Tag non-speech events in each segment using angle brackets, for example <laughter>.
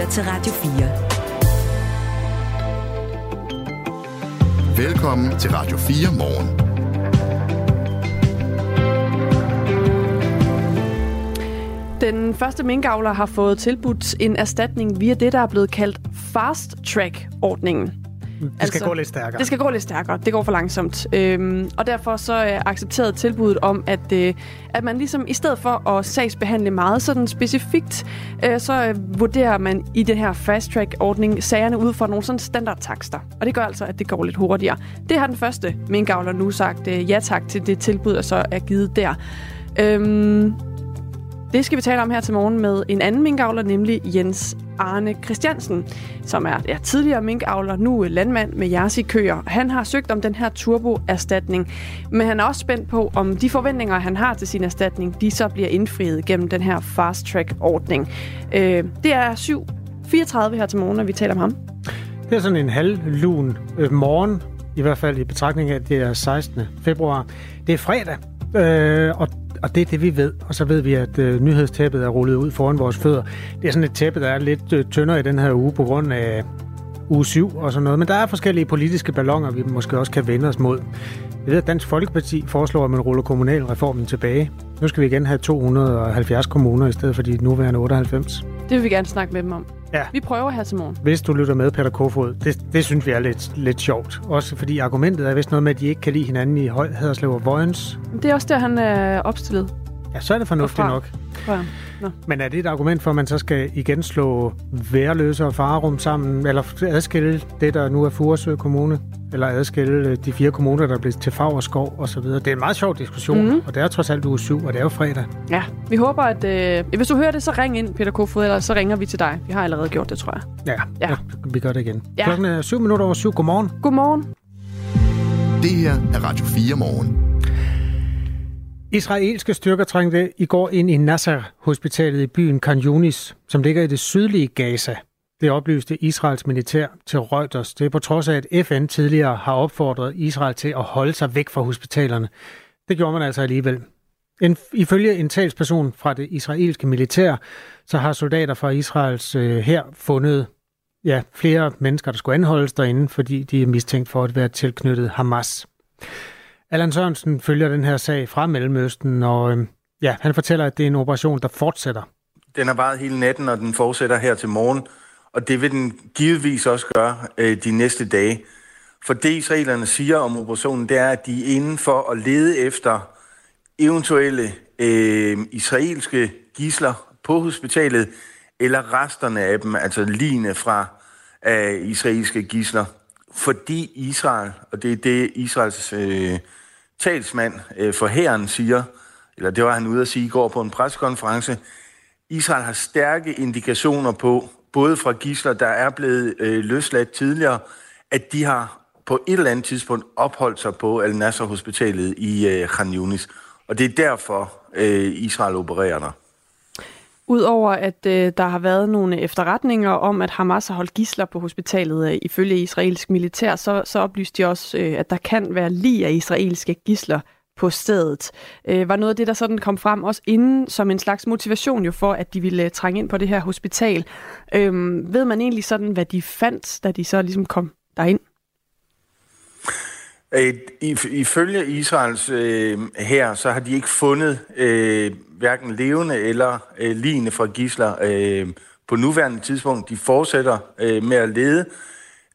lytter til Radio 4. Velkommen til Radio 4 morgen. Den første minkavler har fået tilbudt en erstatning via det, der er blevet kaldt fast track-ordningen. Det skal altså, gå lidt stærkere. Det skal gå lidt stærkere. Det går for langsomt. Øhm, og derfor så er accepteret tilbuddet om, at, øh, at man ligesom i stedet for at sagsbehandle meget sådan specifikt, øh, så øh, vurderer man i den her fast track-ordning sagerne ud fra nogle sådan standardtakster. Og det gør altså, at det går lidt hurtigere. Det har den første minkavler nu sagt øh, ja tak til det tilbud, der så er givet der. Øhm, det skal vi tale om her til morgen med en anden minkavler, nemlig Jens Arne Christiansen, som er ja, tidligere minkavler, nu landmand med Jersi Køer. Han har søgt om den her turboerstatning, men han er også spændt på, om de forventninger, han har til sin erstatning, de så bliver indfriet gennem den her fast track-ordning. Øh, det er 7.34 her til morgen, når vi taler om ham. Det er sådan en halvlun øh, morgen, i hvert fald i betragtning af, at det er 16. februar. Det er fredag, øh, og og det er det, vi ved. Og så ved vi, at øh, nyhedstæppet er rullet ud foran vores fødder. Det er sådan et tæppe, der er lidt øh, tyndere i den her uge på grund af uge 7 og sådan noget. Men der er forskellige politiske ballonger, vi måske også kan vende os mod. Jeg ved, at Dansk Folkeparti foreslår, at man ruller kommunalreformen tilbage. Nu skal vi igen have 270 kommuner i stedet for de nuværende 98. Det vil vi gerne snakke med dem om. Ja. Vi prøver her til morgen. Hvis du lytter med, Peter Kofod, det, det synes vi er lidt, lidt sjovt. Også fordi argumentet er vist noget med, at de ikke kan lide hinanden i Høj, Haderslev og Vojens. Det er også der, han er opstillet. Ja, så er det fornuftigt nok. Ja. Nå. Men er det et argument for, at man så skal igen slå værløse og farerum sammen, eller adskille det, der nu er Furesø Kommune, eller adskille øh, de fire kommuner, der er blevet til Fagerskov og så videre. Det er en meget sjov diskussion, mm. og det er trods alt uge 7, og det er jo fredag. Ja, vi håber, at øh, hvis du hører det, så ring ind, Peter Kofod, eller så ringer vi til dig. Vi har allerede gjort det, tror jeg. Ja, ja. ja vi gør det igen. Ja. Klokken er 7 minutter over 7. Godmorgen. Godmorgen. Det her er Radio 4 morgen. Israelske styrker trængte i går ind i Nasser-hospitalet i byen Khan Yunis, som ligger i det sydlige Gaza. Det oplyste Israels militær til Reuters. Det er på trods af, at FN tidligere har opfordret Israel til at holde sig væk fra hospitalerne. Det gjorde man altså alligevel. En, ifølge en talsperson fra det israelske militær, så har soldater fra Israels øh, her fundet ja, flere mennesker, der skulle anholdes derinde, fordi de er mistænkt for at være tilknyttet Hamas. Allan Sørensen følger den her sag fra Mellemøsten, og øh, ja, han fortæller, at det er en operation, der fortsætter. Den har varet hele natten, og den fortsætter her til morgen, og det vil den givetvis også gøre øh, de næste dage. For det israelerne siger om operationen, det er, at de er inden for at lede efter eventuelle øh, israelske gisler på hospitalet, eller resterne af dem, altså lignende fra øh, israelske gisler. Fordi Israel, og det er det Israels øh, talsmand øh, for hæren siger, eller det var han ude at sige i går på en pressekonference, Israel har stærke indikationer på, både fra gisler, der er blevet øh, løsladt tidligere, at de har på et eller andet tidspunkt opholdt sig på Al-Nasser-hospitalet i øh, Khan Yunis. Og det er derfor, øh, Israel opererer der. Udover at øh, der har været nogle efterretninger om, at Hamas har holdt gisler på hospitalet øh, ifølge israelsk militær, så, så oplyste de også, øh, at der kan være lige af israelske gisler på stedet. Øh, var noget af det, der sådan kom frem også inden som en slags motivation jo for, at de ville øh, trænge ind på det her hospital. Øh, ved man egentlig sådan, hvad de fandt, da de så ligesom kom derind? Øh, ifølge Israels øh, her, så har de ikke fundet øh, hverken levende eller øh, lignende fra gisler øh, på nuværende tidspunkt. De fortsætter øh, med at lede.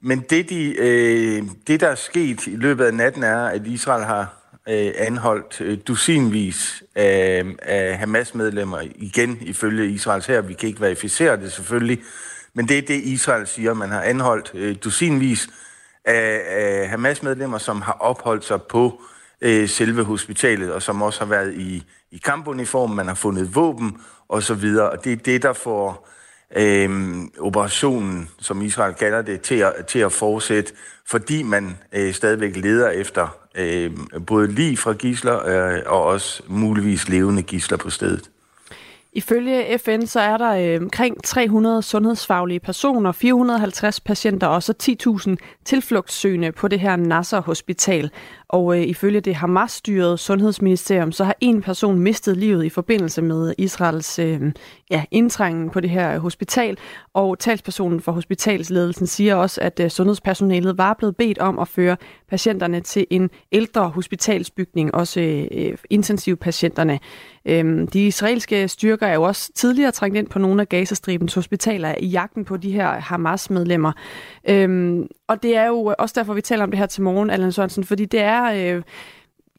Men det, de, øh, det, der er sket i løbet af natten, er, at Israel har øh, anholdt øh, dusinvis af, af Hamas-medlemmer. Igen ifølge Israels her. Vi kan ikke verificere det selvfølgelig. Men det er det, Israel siger. Man har anholdt øh, dusinvis af, af Hamas-medlemmer, som har opholdt sig på øh, selve hospitalet, og som også har været i, i kampuniform, man har fundet våben osv. Og det er det, der får øh, operationen, som Israel kalder det, til at, til at fortsætte, fordi man øh, stadigvæk leder efter øh, både lige fra gisler øh, og også muligvis levende gisler på stedet. Ifølge FN så er der øh, omkring 300 sundhedsfaglige personer, 450 patienter og så 10.000 tilflugtssøgende på det her Nasser Hospital. Og øh, ifølge det Hamas-styrede sundhedsministerium, så har en person mistet livet i forbindelse med Israels øh, ja, indtrængen på det her hospital. Og talspersonen for hospitalsledelsen siger også, at øh, sundhedspersonalet var blevet bedt om at føre patienterne til en ældre hospitalsbygning, også øh, intensivpatienterne. Øh, de israelske styrker er jo også tidligere trængt ind på nogle af Gazastribens hospitaler i jagten på de her Hamas-medlemmer. Øh, og det er jo også derfor, vi taler om det her til morgen, Allan Sørensen, fordi det er... Øh,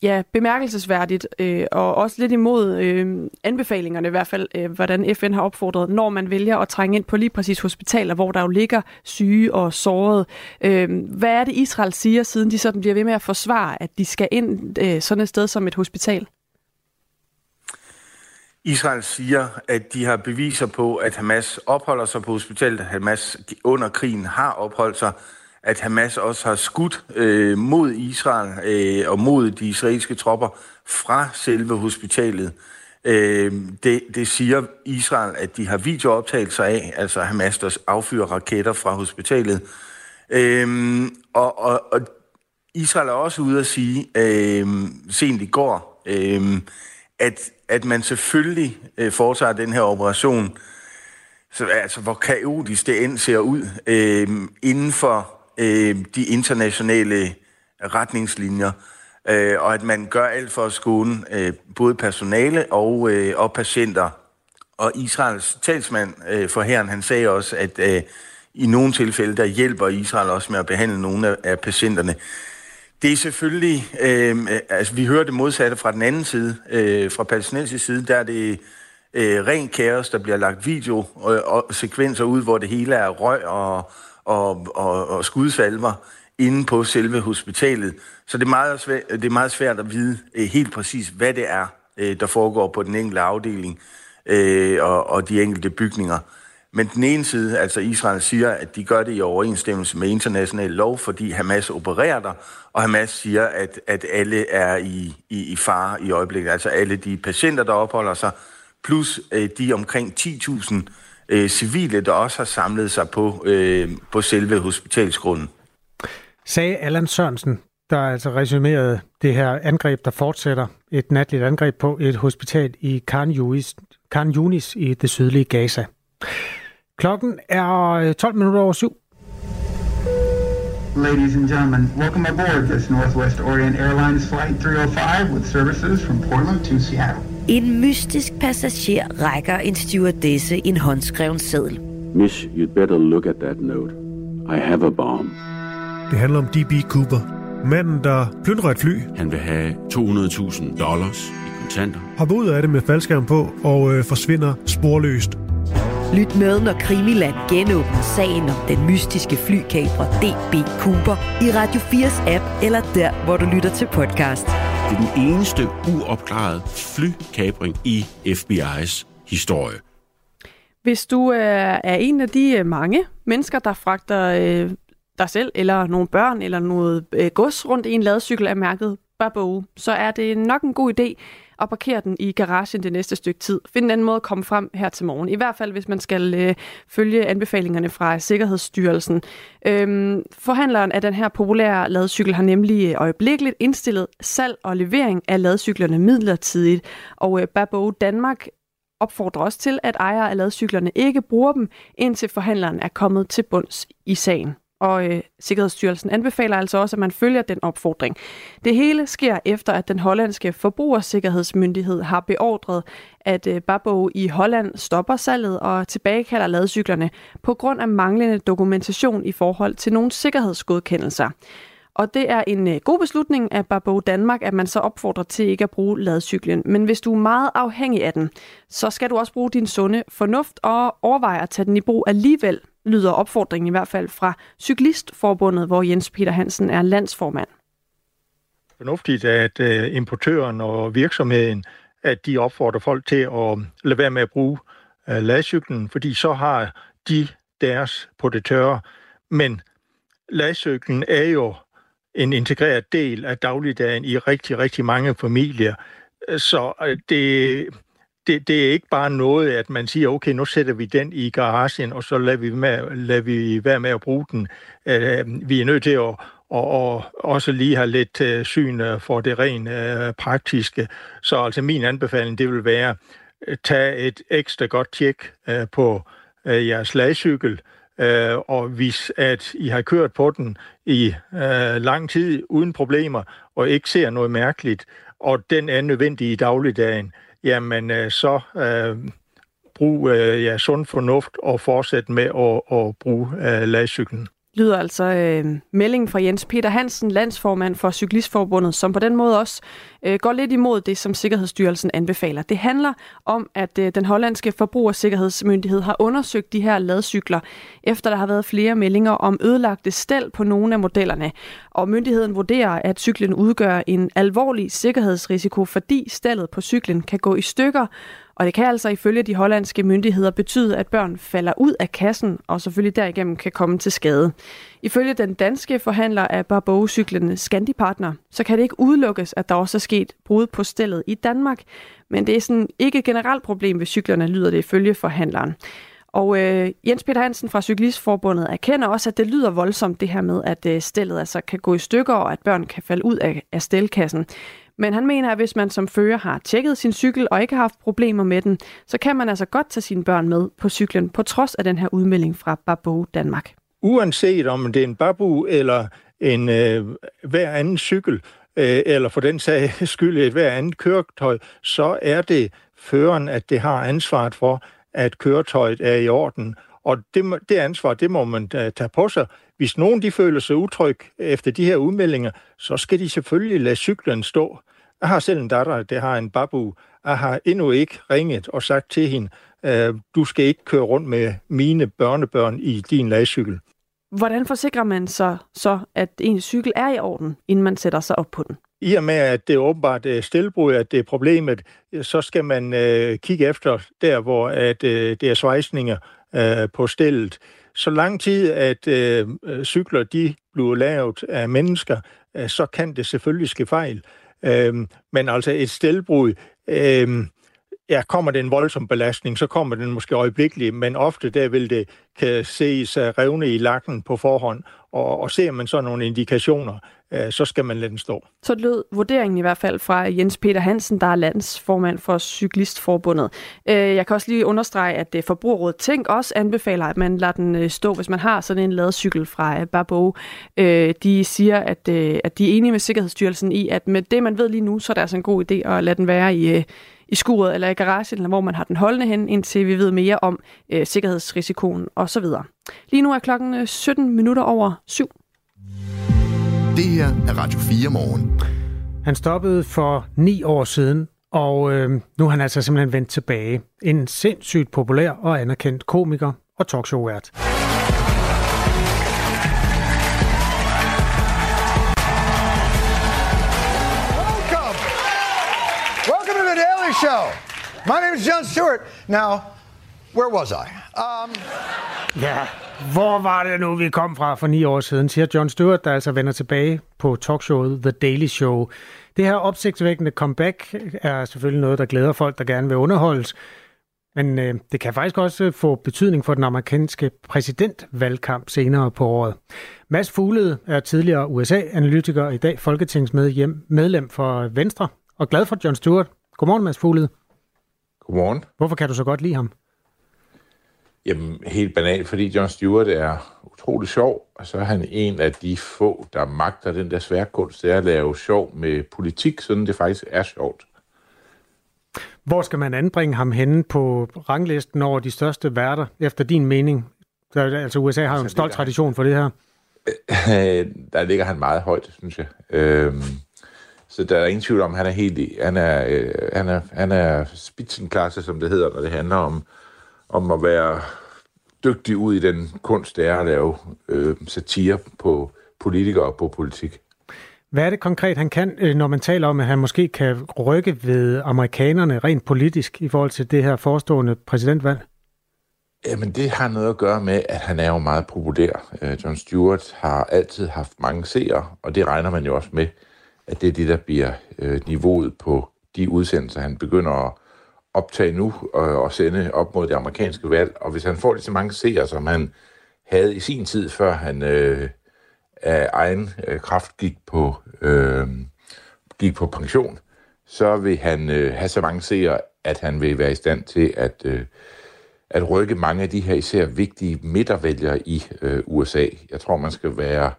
ja, bemærkelsesværdigt, øh, og også lidt imod øh, anbefalingerne i hvert fald, øh, hvordan FN har opfordret, når man vælger at trænge ind på lige præcis hospitaler, hvor der jo ligger syge og sårede. Øh, hvad er det, Israel siger, siden de sådan bliver ved med at forsvare, at de skal ind øh, sådan et sted som et hospital? Israel siger, at de har beviser på, at Hamas opholder sig på hospitalet, Hamas under krigen har opholdt sig, at Hamas også har skudt øh, mod Israel øh, og mod de israelske tropper fra selve hospitalet. Øh, det, det siger Israel, at de har videooptagelser af, altså Hamas, der affyrer raketter fra hospitalet. Øh, og, og, og Israel er også ude at sige, øh, sent i går, øh, at, at man selvfølgelig øh, foretager den her operation, så, altså hvor kaotisk det end ser ud, øh, inden for øh, de internationale retningslinjer, øh, og at man gør alt for at skåne øh, både personale og, øh, og patienter. Og Israels talsmand øh, for herren, han sagde også, at øh, i nogle tilfælde, der hjælper Israel også med at behandle nogle af, af patienterne. Det er selvfølgelig, øh, altså vi hører det modsatte fra den anden side, øh, fra palæstinensisk side, der er det øh, ren kaos, der bliver lagt video og, og sekvenser ud, hvor det hele er røg og, og, og, og skudsalver inde på selve hospitalet. Så det er meget svært, det er meget svært at vide øh, helt præcis, hvad det er, øh, der foregår på den enkelte afdeling øh, og, og de enkelte bygninger. Men den ene side, altså Israel siger, at de gør det i overensstemmelse med international lov, fordi Hamas opererer der, og Hamas siger, at, at alle er i, i, i fare i øjeblikket. Altså alle de patienter, der opholder sig, plus øh, de omkring 10.000 øh, civile, der også har samlet sig på, øh, på selve hospitalsgrunden. Sagde Allan Sørensen, der altså resumerede det her angreb, der fortsætter. Et natligt angreb på et hospital i Khan Yunis, Khan Yunis i det sydlige Gaza. Klokken er 12 øh, minutter over syv. Ladies and gentlemen, welcome aboard this Northwest Orient Airlines Flight 305 with services from Portland to Seattle. En mystisk passager rækker en stewardesse en håndskreven seddel. Miss, you'd better look at that note. I have a bomb. Det handler om D.B. Cooper. Manden, der plyndrer et fly. Han vil have 200.000 dollars i kontanter. Hopper ud af det med faldskærm på og øh, forsvinder sporløst. Lyt med, når Krimiland genåbner sagen om den mystiske flykabrer DB Cooper i Radio 4's app, eller der, hvor du lytter til podcast. Det er den eneste uopklarede flykabring i FBI's historie. Hvis du øh, er en af de øh, mange mennesker, der fragter øh, dig selv, eller nogle børn, eller noget øh, gods rundt i en ladcykel af mærket Babou, så er det nok en god idé og parkere den i garagen det næste stykke tid. Find en anden måde at komme frem her til morgen. I hvert fald, hvis man skal øh, følge anbefalingerne fra Sikkerhedsstyrelsen. Øhm, forhandleren af den her populære ladcykel har nemlig øh, øjeblikkeligt indstillet salg og levering af ladcyklerne midlertidigt. Og øh, Babo Danmark opfordrer også til, at ejere af ladcyklerne ikke bruger dem, indtil forhandleren er kommet til bunds i sagen og øh, Sikkerhedsstyrelsen anbefaler altså også, at man følger den opfordring. Det hele sker efter, at den hollandske forbrugersikkerhedsmyndighed har beordret, at øh, Babbo i Holland stopper salget og tilbagekalder ladcyklerne på grund af manglende dokumentation i forhold til nogle sikkerhedsgodkendelser. Og det er en øh, god beslutning af Barbo Danmark, at man så opfordrer til ikke at bruge ladcyklen. Men hvis du er meget afhængig af den, så skal du også bruge din sunde fornuft og overveje at tage den i brug alligevel, lyder opfordringen i hvert fald fra Cyklistforbundet, hvor Jens Peter Hansen er landsformand. Fornuftigt, at øh, importøren og virksomheden, at de opfordrer folk til at lade være med at bruge øh, ladcyklen, fordi så har de deres på det tørre. Men ladcyklen er jo en integreret del af dagligdagen i rigtig, rigtig mange familier. Så øh, det, det, det er ikke bare noget, at man siger, okay, nu sætter vi den i garagen, og så lader vi, med, lader vi være med at bruge den. Øh, vi er nødt til at og, og også lige have lidt øh, syn øh, for det rent øh, praktiske. Så altså min anbefaling, det vil være, at tage et ekstra godt tjek øh, på øh, jeres ladcykel, øh, øh, og hvis at I har kørt på den i øh, lang tid uden problemer, og ikke ser noget mærkeligt, og den er nødvendig i dagligdagen, jamen øh, så øh, brug øh, ja, sund fornuft og fortsæt med at, at bruge øh, ladcyklen lyder altså øh, meldingen fra Jens Peter Hansen, landsformand for Cyklistforbundet, som på den måde også øh, går lidt imod det, som Sikkerhedsstyrelsen anbefaler. Det handler om, at øh, den hollandske forbrugersikkerhedsmyndighed har undersøgt de her ladcykler, efter der har været flere meldinger om ødelagte stel på nogle af modellerne. Og myndigheden vurderer, at cyklen udgør en alvorlig sikkerhedsrisiko, fordi stallet på cyklen kan gå i stykker, og det kan altså ifølge de hollandske myndigheder betyde, at børn falder ud af kassen og selvfølgelig derigennem kan komme til skade. Ifølge den danske forhandler af Barbeau-cyklen Scandipartner, så kan det ikke udelukkes, at der også er sket brud på stillet i Danmark. Men det er sådan ikke et generelt problem ved cyklerne, lyder det ifølge forhandleren. Og øh, Jens Peter Hansen fra Cyklistforbundet erkender også, at det lyder voldsomt det her med, at øh, stillet altså kan gå i stykker, og at børn kan falde ud af, af stelkassen. Men han mener, at hvis man som fører har tjekket sin cykel og ikke har haft problemer med den, så kan man altså godt tage sine børn med på cyklen, på trods af den her udmelding fra Barbo Danmark. Uanset om det er en babu eller en øh, hver anden cykel, øh, eller for den sag <laughs> skyld et hver andet køretøj, så er det føreren, at det har ansvaret for, at køretøjet er i orden. Og det, det ansvar, det må man uh, tage på sig. Hvis nogen de føler sig utryg efter de her udmeldinger, så skal de selvfølgelig lade cyklen stå. Jeg har selv en datter, der har en babu. Jeg har endnu ikke ringet og sagt til hende, uh, du skal ikke køre rundt med mine børnebørn i din lagcykel. Hvordan forsikrer man så, så, at ens cykel er i orden, inden man sætter sig op på den? I og med, at det er åbenbart er stilbrud, at det er problemet, så skal man øh, kigge efter der, hvor at, øh, det er svejsninger øh, på stillet. Så lang tid, at øh, øh, cykler de bliver lavet af mennesker, øh, så kan det selvfølgelig ske fejl. Øh, men altså et stelbrud, øh, ja, kommer det en voldsom belastning, så kommer den måske øjeblikkeligt, men ofte der vil det kan ses øh, revne i lakken på forhånd, og, og ser man så nogle indikationer, øh, så skal man lade den stå. Så lød vurderingen i hvert fald fra Jens Peter Hansen, der er landsformand for Cyklistforbundet. Øh, jeg kan også lige understrege, at øh, Forbrugerrådet Tænk også anbefaler, at man lader den øh, stå, hvis man har sådan en ladcykel fra Barbo. De siger, at, at de er enige med Sikkerhedsstyrelsen i, at med det, man ved lige nu, så er det altså en god idé at lade den være i i skuret eller i garagen, eller hvor man har den holdende hen, indtil vi ved mere om øh, sikkerhedsrisikoen osv. Lige nu er klokken 17 minutter over syv. Det her er Radio 4 morgen. Han stoppede for ni år siden, og øh, nu er han altså simpelthen vendt tilbage. En sindssygt populær og anerkendt komiker og talkshow-vært. Show. My name is John Stewart. Now, where was I? Um... Ja, hvor var det nu, vi kom fra for ni år siden, siger John Stewart, der altså vender tilbage på talkshowet The Daily Show. Det her opsigtsvækkende comeback er selvfølgelig noget, der glæder folk, der gerne vil underholdes. Men øh, det kan faktisk også øh, få betydning for den amerikanske præsidentvalgkamp senere på året. Mads Fuglede er tidligere USA-analytiker, i dag folketingsmedlem for Venstre, og glad for John Stewart. Godmorgen, Mads Fuglede. Godmorgen. Hvorfor kan du så godt lide ham? Jamen, helt banalt, fordi John Stewart er utrolig sjov, og så er han en af de få, der magter den der svære kunst, det er at lave sjov med politik, sådan det faktisk er sjovt. Hvor skal man anbringe ham henne på ranglisten over de største værter, efter din mening? Der, altså USA har jo en stolt tradition for det her. <laughs> Der ligger han meget højt, synes jeg. Øhm, så der er ingen tvivl om, at han er helt i. Han er, øh, han er, han er spitzenklasse, som det hedder, når det handler om om at være dygtig ud i den kunst, det er at lave øh, satire på politikere og på politik. Hvad er det konkret, han kan, øh, når man taler om, at han måske kan rykke ved amerikanerne rent politisk i forhold til det her forestående præsidentvalg? Jamen, det har noget at gøre med, at han er jo meget populær. Øh, John Stewart har altid haft mange seere, og det regner man jo også med, at det er det, der bliver øh, niveauet på de udsendelser, han begynder at optage nu og, og sende op mod det amerikanske valg. Og hvis han får lige så mange seere, som han havde i sin tid, før han øh, af egen øh, kraft gik på, øh, gik på pension, så vil han øh, have så mange seere, at han vil være i stand til at, øh, at rykke mange af de her især vigtige midtervælgere i øh, USA. Jeg tror, man skal være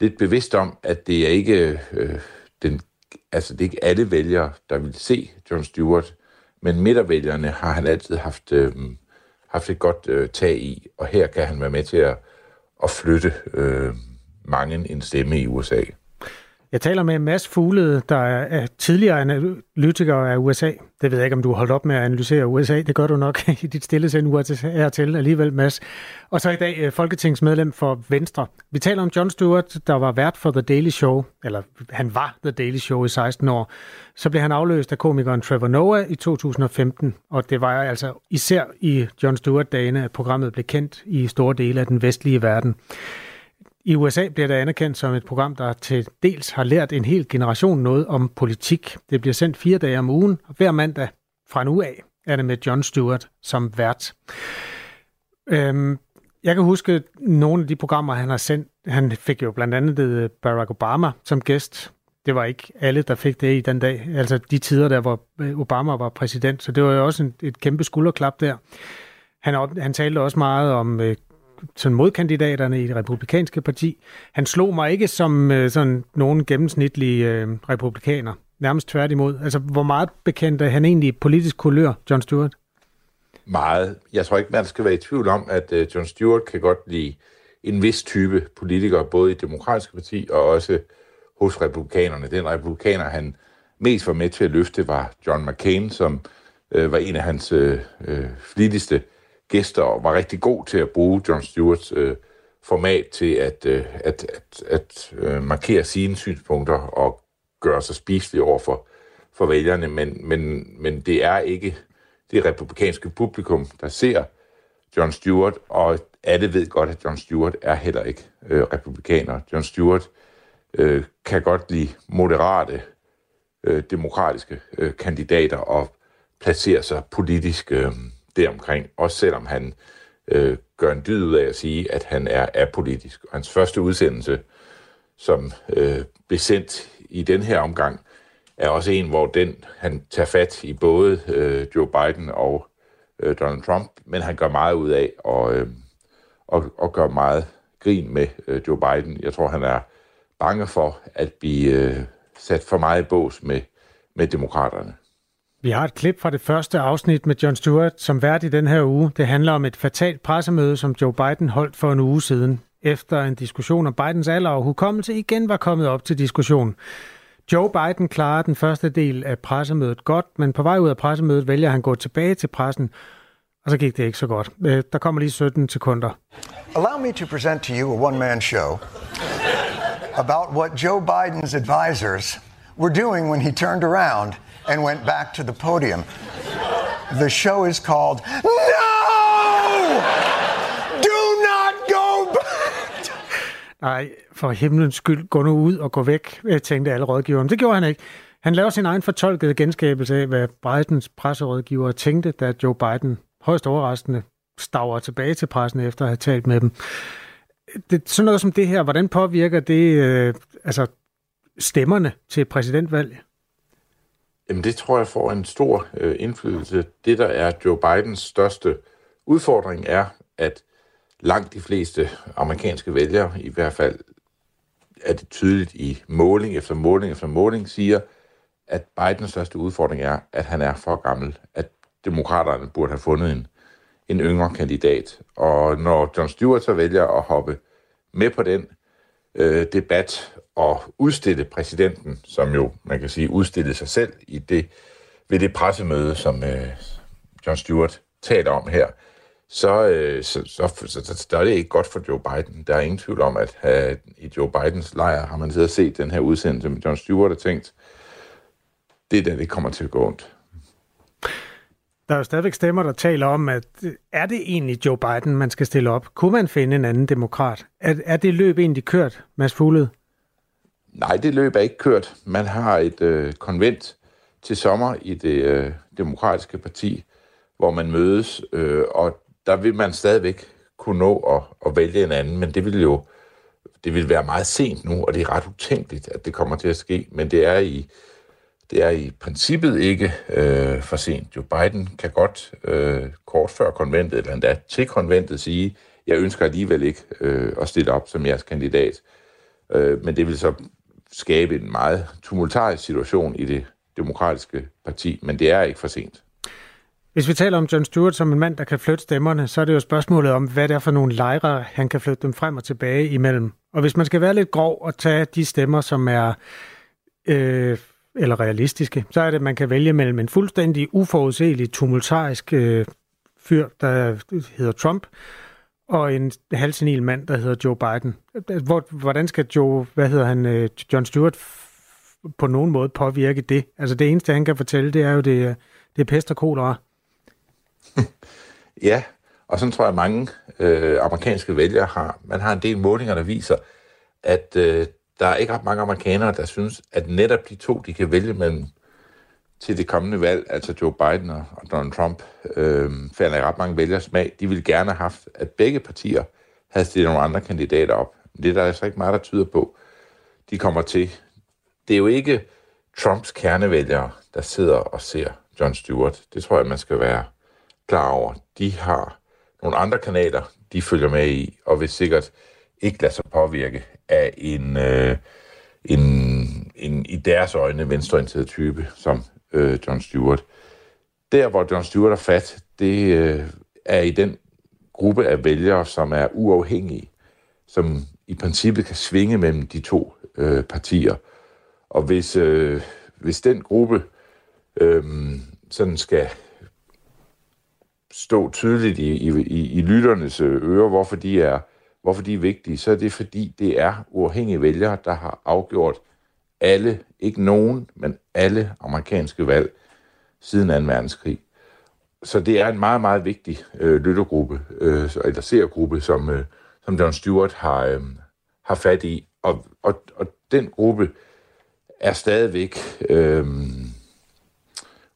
lidt bevidst om, at det er ikke øh, den, altså det er ikke alle vælgere, der vil se John Stewart, men midtervælgerne har han altid haft, øh, haft et godt øh, tag i, og her kan han være med til at, at flytte øh, mange en stemme i USA. Jeg taler med Mads Fuglede, der er tidligere analytiker af USA. Det ved jeg ikke, om du har holdt op med at analysere USA. Det gør du nok <laughs> i dit stille sind her til alligevel, Mads. Og så i dag øh, folketingsmedlem for Venstre. Vi taler om John Stewart, der var vært for The Daily Show, eller han var The Daily Show i 16 år. Så blev han afløst af komikeren Trevor Noah i 2015, og det var altså især i John Stewart-dagene, at programmet blev kendt i store dele af den vestlige verden. I USA bliver det anerkendt som et program, der til dels har lært en hel generation noget om politik. Det bliver sendt fire dage om ugen, og hver mandag fra nu af er det med John Stewart som vært. Øhm, jeg kan huske nogle af de programmer, han har sendt. Han fik jo blandt andet Barack Obama som gæst. Det var ikke alle, der fik det i den dag. Altså de tider, der hvor øh, Obama var præsident. Så det var jo også en, et kæmpe skulderklap der. Han, han talte også meget om øh, sådan modkandidaterne i det republikanske parti. Han slog mig ikke som øh, sådan nogen gennemsnitlig øh, republikaner. Nærmest tværtimod. Altså, hvor meget bekendt er han egentlig politisk kulør, John Stewart? Meget. Jeg tror ikke, man skal være i tvivl om, at øh, John Stewart kan godt lide en vis type politikere, både i det demokratiske parti og også hos republikanerne. Den republikaner, han mest var med til at løfte, var John McCain, som øh, var en af hans øh, øh flittigste øh, gæster og var rigtig god til at bruge John Stewarts øh, format til at, øh, at, at, at øh, markere sine synspunkter og gøre sig spiselig over for, for vælgerne, men, men, men det er ikke det republikanske publikum, der ser John Stewart, og alle ved godt, at John Stewart er heller ikke øh, republikaner. John Stewart øh, kan godt lide moderate, øh, demokratiske øh, kandidater og placere sig politisk øh, deromkring, også selvom han øh, gør en dyd ud af at sige, at han er apolitisk. Og hans første udsendelse, som øh, blev sendt i den her omgang, er også en, hvor den han tager fat i både øh, Joe Biden og øh, Donald Trump, men han gør meget ud af og, øh, og, og gør meget grin med øh, Joe Biden. Jeg tror, han er bange for at blive øh, sat for meget i bås med, med demokraterne. Vi har et klip fra det første afsnit med John Stewart som vært i den her uge. Det handler om et fatalt pressemøde, som Joe Biden holdt for en uge siden, efter en diskussion om Bidens alder og hukommelse igen var kommet op til diskussion. Joe Biden klarer den første del af pressemødet godt, men på vej ud af pressemødet vælger han at gå tilbage til pressen, og så gik det ikke så godt. Øh, der kommer lige 17 sekunder. Allow me to present to you a one-man show about what Joe Biden's advisors were doing when he turned around – and went back to the podium. The show is called No! Do not go back! Nej, for himlens skyld, gå nu ud og gå væk, tænkte alle rådgivere. det gjorde han ikke. Han laver sin egen fortolkede genskabelse af, hvad Bidens presserådgiver tænkte, da Joe Biden højst overraskende staver tilbage til pressen efter at have talt med dem. Det, sådan noget som det her, hvordan påvirker det øh, altså stemmerne til præsidentvalget? Jamen det tror jeg får en stor øh, indflydelse. Det, der er Joe Bidens største udfordring, er, at langt de fleste amerikanske vælgere, i hvert fald er det tydeligt i måling efter måling efter måling, siger, at Bidens største udfordring er, at han er for gammel. At demokraterne burde have fundet en, en yngre kandidat. Og når John Stewart så vælger at hoppe med på den øh, debat og udstille præsidenten, som jo, man kan sige, udstillede sig selv i det, ved det pressemøde, som øh, John Stewart taler om her, så, øh, så, så, så, så, så er det ikke godt for Joe Biden. Der er ingen tvivl om, at have, i Joe Bidens lejr har man siddet og set den her udsendelse med John Stewart og tænkt, det der, det kommer til at gå ondt. Der er jo stadigvæk stemmer, der taler om, at er det egentlig Joe Biden, man skal stille op? Kunne man finde en anden demokrat? Er, er det løb egentlig kørt, Mads Fuglede? Nej, det løb er ikke kørt. Man har et øh, konvent til sommer i det øh, demokratiske parti, hvor man mødes, øh, og der vil man stadigvæk kunne nå at, at vælge en anden, men det vil jo det vil være meget sent nu, og det er ret utænkeligt, at det kommer til at ske, men det er i, det er i princippet ikke øh, for sent. Joe Biden kan godt øh, kort før konventet, eller endda til konventet, sige, jeg ønsker alligevel ikke øh, at stille op som jeres kandidat. Øh, men det vil så skabe en meget tumultarisk situation i det demokratiske parti, men det er ikke for sent. Hvis vi taler om John Stewart som en mand, der kan flytte stemmerne, så er det jo spørgsmålet om, hvad det er for nogle lejre, han kan flytte dem frem og tilbage imellem. Og hvis man skal være lidt grov og tage de stemmer, som er øh, eller realistiske, så er det, at man kan vælge mellem en fuldstændig uforudsigelig, tumultarisk øh, fyr, der hedder Trump, og en halvsenil mand, der hedder Joe Biden. Hvor, hvordan skal Joe, hvad hedder han, øh, John Stewart på nogen måde påvirke det? Altså det eneste, han kan fortælle, det er jo, det, det er pest og kolera. <laughs> ja, og sådan tror jeg, mange øh, amerikanske vælgere har. Man har en del målinger, der viser, at øh, der er ikke ret mange amerikanere, der synes, at netop de to, de kan vælge mellem til det kommende valg, altså Joe Biden og, Donald Trump, øh, falder i ret mange vælgers smag. De ville gerne have haft, at begge partier havde stillet nogle andre kandidater op. Men det er der altså ikke meget, der tyder på, de kommer til. Det er jo ikke Trumps kernevælgere, der sidder og ser John Stewart. Det tror jeg, man skal være klar over. De har nogle andre kanaler, de følger med i, og vil sikkert ikke lade sig påvirke af en, øh, en, en i deres øjne venstreorienteret type, som øh, John Stewart. Der, hvor John Stewart er fat, det øh, er i den gruppe af vælgere, som er uafhængige, som i princippet kan svinge mellem de to øh, partier. Og hvis, øh, hvis den gruppe øh, sådan skal stå tydeligt i, i, i, lytternes ører, hvorfor de, er, hvorfor de er vigtige, så er det fordi, det er uafhængige vælgere, der har afgjort alle, ikke nogen, men alle amerikanske valg siden 2. verdenskrig. Så det er en meget, meget vigtig øh, lyttergruppe, øh, eller seergruppe, som, øh, som John Stewart har, øh, har fat i. Og, og, og den gruppe er stadigvæk øh,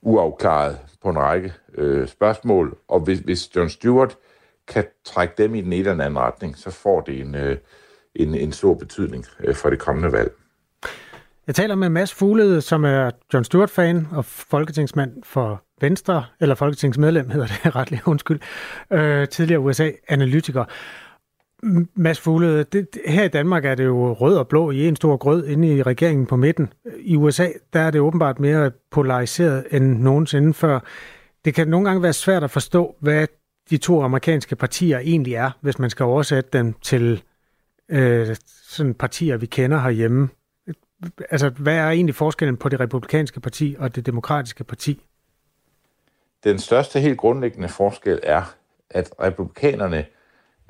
uafklaret på en række øh, spørgsmål, og hvis, hvis John Stewart kan trække dem i den ene eller anden retning, så får det en, øh, en, en stor betydning øh, for det kommende valg. Jeg taler med Mads Fuglede, som er John Stewart-fan og folketingsmand for Venstre, eller folketingsmedlem hedder det <laughs> retligt, undskyld, øh, tidligere USA-analytiker. Mads Fuglede, det, her i Danmark er det jo rød og blå i en stor grød inde i regeringen på midten. I USA, der er det åbenbart mere polariseret end nogensinde før. Det kan nogle gange være svært at forstå, hvad de to amerikanske partier egentlig er, hvis man skal oversætte dem til øh, sådan partier, vi kender herhjemme. Altså, hvad er egentlig forskellen på det republikanske parti og det demokratiske parti? Den største helt grundlæggende forskel er, at republikanerne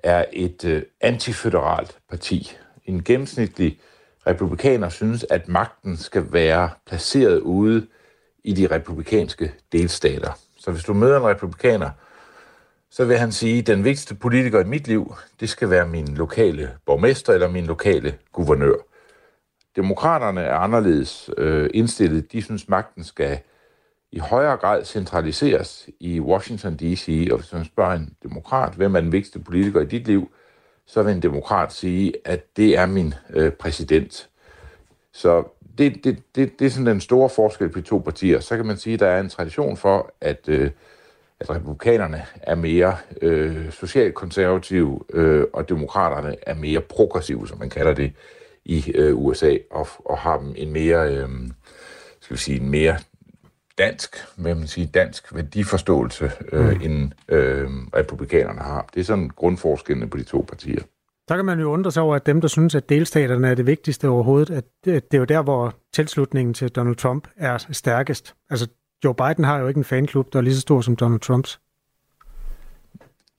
er et øh, antiføderalt parti. En gennemsnitlig republikaner synes, at magten skal være placeret ude i de republikanske delstater. Så hvis du møder en republikaner, så vil han sige, at den vigtigste politiker i mit liv, det skal være min lokale borgmester eller min lokale guvernør. Demokraterne er anderledes øh, indstillet. De synes, magten skal i højere grad centraliseres i Washington D.C., og hvis man spørger en demokrat, hvem er den vigtigste politiker i dit liv, så vil en demokrat sige, at det er min øh, præsident. Så det, det, det, det er sådan den store forskel på de to partier. Så kan man sige, at der er en tradition for, at, øh, at republikanerne er mere øh, socialt konservative, øh, og demokraterne er mere progressive, som man kalder det i øh, USA, og, og har dem en mere, øh, skal vi sige, en mere dansk, hvad man sige, dansk værdiforståelse, øh, mm. end øh, republikanerne har. Det er sådan grundforskellene på de to partier. Så kan man jo undre sig over, at dem, der synes, at delstaterne er det vigtigste overhovedet, at det, det er jo der, hvor tilslutningen til Donald Trump er stærkest. Altså, Joe Biden har jo ikke en fanklub, der er lige så stor som Donald Trumps.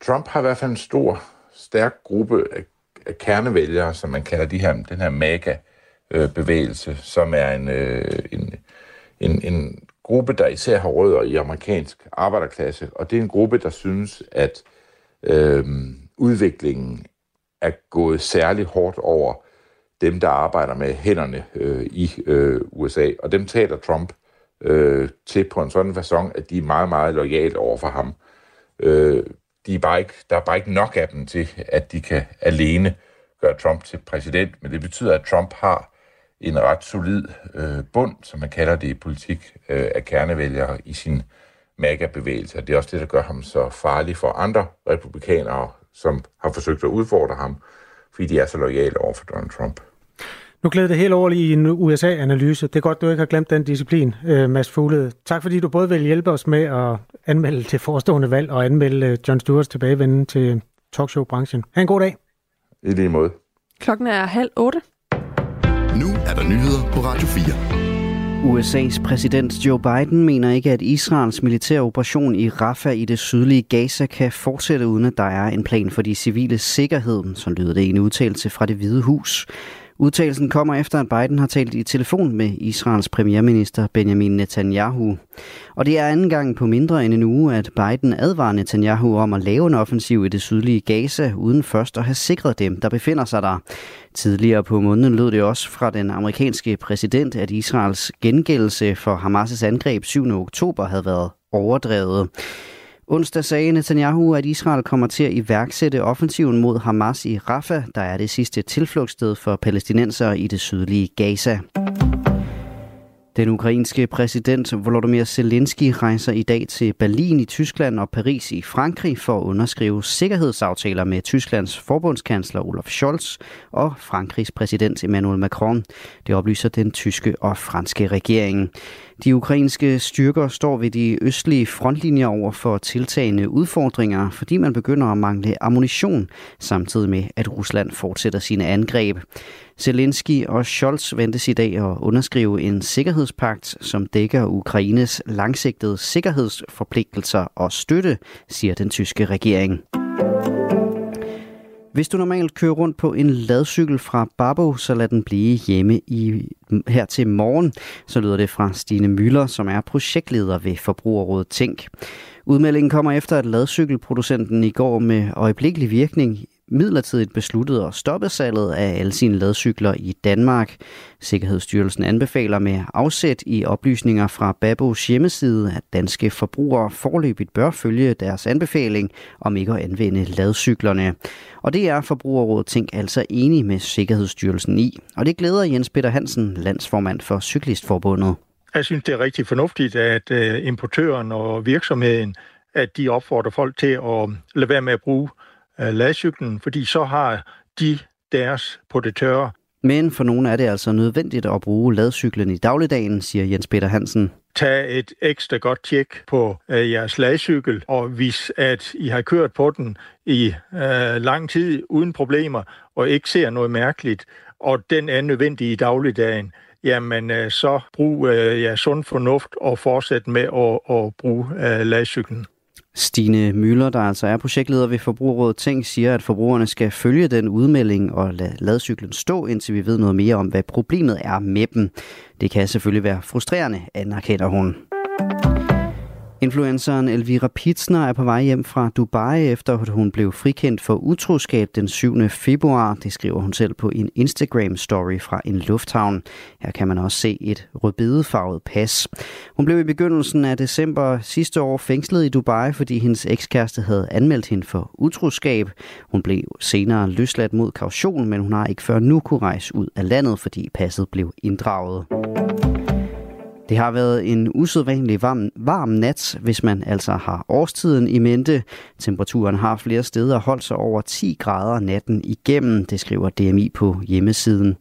Trump har i hvert fald en stor, stærk gruppe af, af kernevælgere, som man kalder de her, den her MAGA-bevægelse, som er en, øh, en, en, en gruppe, der især har rødder i amerikansk arbejderklasse, og det er en gruppe, der synes, at øh, udviklingen er gået særlig hårdt over dem, der arbejder med hænderne øh, i øh, USA, og dem taler Trump øh, øh, til på en sådan façon, at de er meget, meget lojale over for ham. Øh, de er bare ikke, der er bare ikke nok af dem til, at de kan alene gøre Trump til præsident, men det betyder, at Trump har en ret solid øh, bund, som man kalder det i politik, øh, af kernevælgere i sin MAGA-bevægelse. Det er også det, der gør ham så farlig for andre republikanere, som har forsøgt at udfordre ham, fordi de er så lojale over for Donald Trump. Nu glæder det helt over i en USA-analyse. Det er godt, du ikke har glemt den disciplin, øh, Mads Fuglede. Tak fordi du både vil hjælpe os med at anmelde til forestående valg og anmelde øh, John Stewarts tilbagevenden til talkshow-branchen. Ha' en god dag. I lige måde. Klokken er halv otte. Nu er der nyheder på Radio 4. USA's præsident Joe Biden mener ikke, at Israels militære operation i Rafah i det sydlige Gaza kan fortsætte, uden at der er en plan for de civile sikkerhed, så lyder det i en udtalelse fra det hvide hus. Udtalelsen kommer efter, at Biden har talt i telefon med Israels premierminister Benjamin Netanyahu. Og det er anden gang på mindre end en uge, at Biden advarer Netanyahu om at lave en offensiv i det sydlige Gaza, uden først at have sikret dem, der befinder sig der. Tidligere på måneden lød det også fra den amerikanske præsident, at Israels gengældelse for Hamas' angreb 7. oktober havde været overdrevet. Onsdag sagde Netanyahu, at Israel kommer til at iværksætte offensiven mod Hamas i Rafah, der er det sidste tilflugtssted for palæstinensere i det sydlige Gaza. Den ukrainske præsident Volodymyr Zelensky rejser i dag til Berlin i Tyskland og Paris i Frankrig for at underskrive sikkerhedsaftaler med Tysklands forbundskansler Olaf Scholz og Frankrigs præsident Emmanuel Macron. Det oplyser den tyske og franske regering. De ukrainske styrker står ved de østlige frontlinjer over for tiltagende udfordringer, fordi man begynder at mangle ammunition, samtidig med at Rusland fortsætter sine angreb. Zelensky og Scholz ventes i dag at underskrive en sikkerhedspagt, som dækker Ukraines langsigtede sikkerhedsforpligtelser og støtte, siger den tyske regering. Hvis du normalt kører rundt på en ladcykel fra Babo, så lad den blive hjemme i, her til morgen. Så lyder det fra Stine Møller, som er projektleder ved Forbrugerrådet Tænk. Udmeldingen kommer efter, at ladcykelproducenten i går med øjeblikkelig virkning midlertidigt besluttede at stoppe salget af alle sine ladcykler i Danmark. Sikkerhedsstyrelsen anbefaler med afsæt i oplysninger fra Babos hjemmeside, at danske forbrugere forløbigt bør følge deres anbefaling om ikke at anvende ladcyklerne. Og det er Forbrugerrådet Tænk altså enig med Sikkerhedsstyrelsen i. Og det glæder Jens Peter Hansen, landsformand for Cyklistforbundet. Jeg synes, det er rigtig fornuftigt, at øh, importøren og virksomheden at de opfordrer folk til at lade være med at bruge ladcyklen, fordi så har de deres på det tørre. Men for nogle er det altså nødvendigt at bruge ladcyklen i dagligdagen, siger Jens Peter Hansen. Tag et ekstra godt tjek på øh, jeres ladcykel, og hvis at I har kørt på den i øh, lang tid uden problemer, og ikke ser noget mærkeligt, og den er nødvendig i dagligdagen, jamen øh, så brug øh, ja, sund fornuft og fortsæt med at, at bruge øh, ladcyklen. Stine Møller, der altså er projektleder ved Forbrugerrådet Tænk, siger, at forbrugerne skal følge den udmelding og lade ladcyklen stå, indtil vi ved noget mere om, hvad problemet er med dem. Det kan selvfølgelig være frustrerende, anerkender hun. Influenceren Elvira Pitsner er på vej hjem fra Dubai, efter at hun blev frikendt for utroskab den 7. februar. Det skriver hun selv på en Instagram-story fra en lufthavn. Her kan man også se et rødbedefarvet pas. Hun blev i begyndelsen af december sidste år fængslet i Dubai, fordi hendes ekskæreste havde anmeldt hende for utroskab. Hun blev senere løsladt mod kaution, men hun har ikke før nu kunne rejse ud af landet, fordi passet blev inddraget. Det har været en usædvanlig varm, varm nat, hvis man altså har årstiden i mente. Temperaturen har flere steder holdt sig over 10 grader natten igennem, det skriver DMI på hjemmesiden.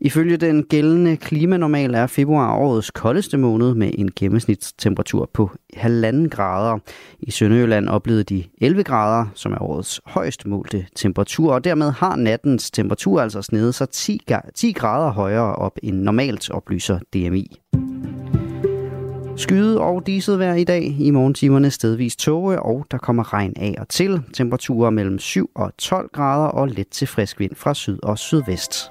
Ifølge den gældende klimanormal er februar årets koldeste måned med en gennemsnitstemperatur på 1,5 grader. I Sønderjylland oplevede de 11 grader, som er årets højst målte temperatur, og dermed har nattens temperatur altså snedet sig 10, 10 grader højere op end normalt, oplyser DMI. Skyde og diset vejr i dag. I morgentimerne stedvis tåge, og der kommer regn af og til. Temperaturer mellem 7 og 12 grader og let til frisk vind fra syd og sydvest.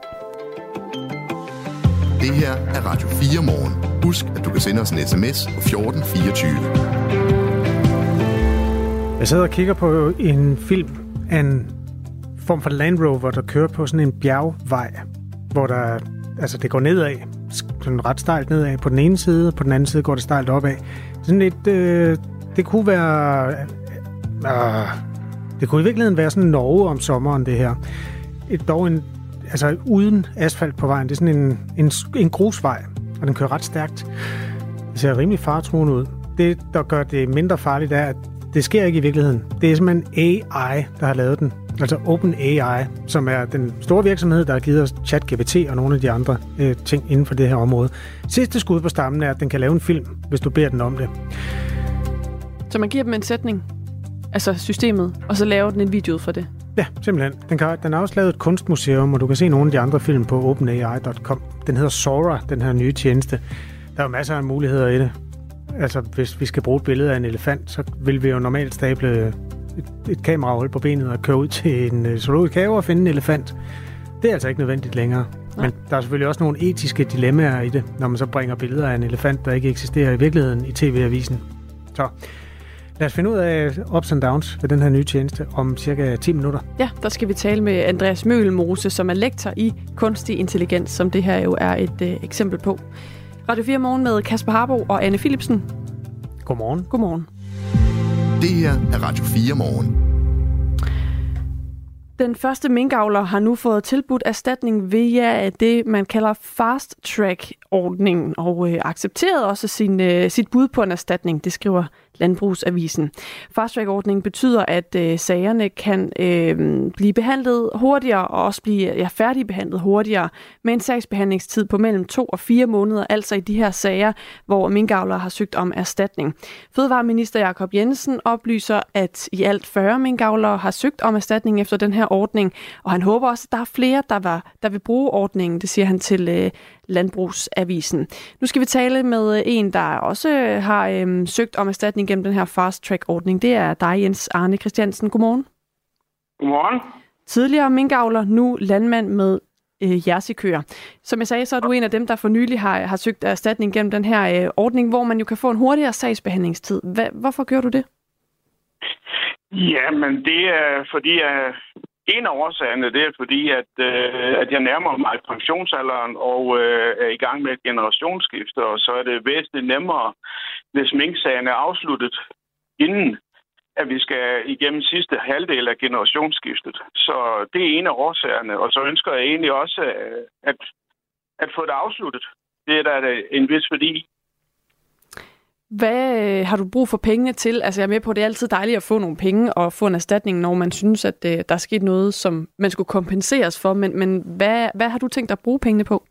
Det her er Radio 4 morgen. Husk, at du kan sende os en sms på 1424. Jeg sidder og kigger på en film af en form for Land Rover, der kører på sådan en bjergvej, hvor der, altså det går nedad, cyklen ret stejlt nedad på den ene side, og på den anden side går det stejlt opad. Sådan lidt, øh, det kunne være... Øh, øh, det kunne i virkeligheden være sådan Norge om sommeren, det her. Et, dog en, altså uden asfalt på vejen. Det er sådan en, en, en grusvej, og den kører ret stærkt. Det ser rimelig fartruende ud. Det, der gør det mindre farligt, er, at det sker ikke i virkeligheden. Det er simpelthen AI, der har lavet den. Altså OpenAI, som er den store virksomhed, der har givet os ChatGPT og nogle af de andre øh, ting inden for det her område. Sidste skud på stammen er, at den kan lave en film, hvis du beder den om det. Så man giver dem en sætning, altså systemet, og så laver den en video for det? Ja, simpelthen. Den, kan, den har også lavet et kunstmuseum, og du kan se nogle af de andre film på openai.com. Den hedder Sora, den her nye tjeneste. Der er jo masser af muligheder i det. Altså, hvis vi skal bruge et billede af en elefant, så vil vi jo normalt stable et, et kamerahold på benet og køre ud til en uh, zoologisk have og finde en elefant. Det er altså ikke nødvendigt længere. Nej. Men der er selvfølgelig også nogle etiske dilemmaer i det, når man så bringer billeder af en elefant, der ikke eksisterer i virkeligheden i tv-avisen. Så lad os finde ud af ups and downs ved den her nye tjeneste om cirka 10 minutter. Ja, der skal vi tale med Andreas Møgelmose, som er lektor i kunstig intelligens, som det her jo er et uh, eksempel på. Radio 4 Morgen med Kasper Harbo og Anne Philipsen. Godmorgen. Godmorgen. Det her er Radio 4 morgen. Den første minkavler har nu fået tilbudt erstatning via det, man kalder fast track-ordningen, og øh, accepteret også sin, øh, sit bud på en erstatning, det skriver Landbrugsavisen. Fast track-ordningen betyder, at øh, sagerne kan øh, blive behandlet hurtigere og også blive ja, færdigbehandlet hurtigere med en sagsbehandlingstid på mellem to og fire måneder, altså i de her sager, hvor minkavlere har søgt om erstatning. Fødevareminister Jakob Jensen oplyser, at i alt 40 minkavlere har søgt om erstatning efter den her ordning, og han håber også, at der er flere, der, var, der vil bruge ordningen, det siger han til øh, Landbrugsavisen. Nu skal vi tale med en, der også har øhm, søgt om erstatning gennem den her fast track-ordning. Det er dig, Jens Arne Christiansen. Godmorgen. Godmorgen. Tidligere minkavler, nu landmand med øh, jersikøer. Som jeg sagde, så er du en af dem, der for nylig har, har søgt erstatning gennem den her øh, ordning, hvor man jo kan få en hurtigere sagsbehandlingstid. Hva, hvorfor gør du det? Ja, men det er fordi, jeg en af årsagerne, det er fordi, at, øh, at jeg nærmer mig pensionsalderen og øh, er i gang med et generationsskifte, og så er det væsentligt nemmere, hvis minksagen er afsluttet, inden at vi skal igennem sidste halvdel af generationsskiftet. Så det er en af årsagerne, og så ønsker jeg egentlig også øh, at, at få det afsluttet. Det er der en vis værdi hvad øh, har du brug for pengene til? Altså jeg er med på, at det er altid dejligt at få nogle penge og få en erstatning, når man synes, at øh, der er sket noget, som man skulle kompenseres for. Men, men hvad, hvad har du tænkt dig at bruge pengene på?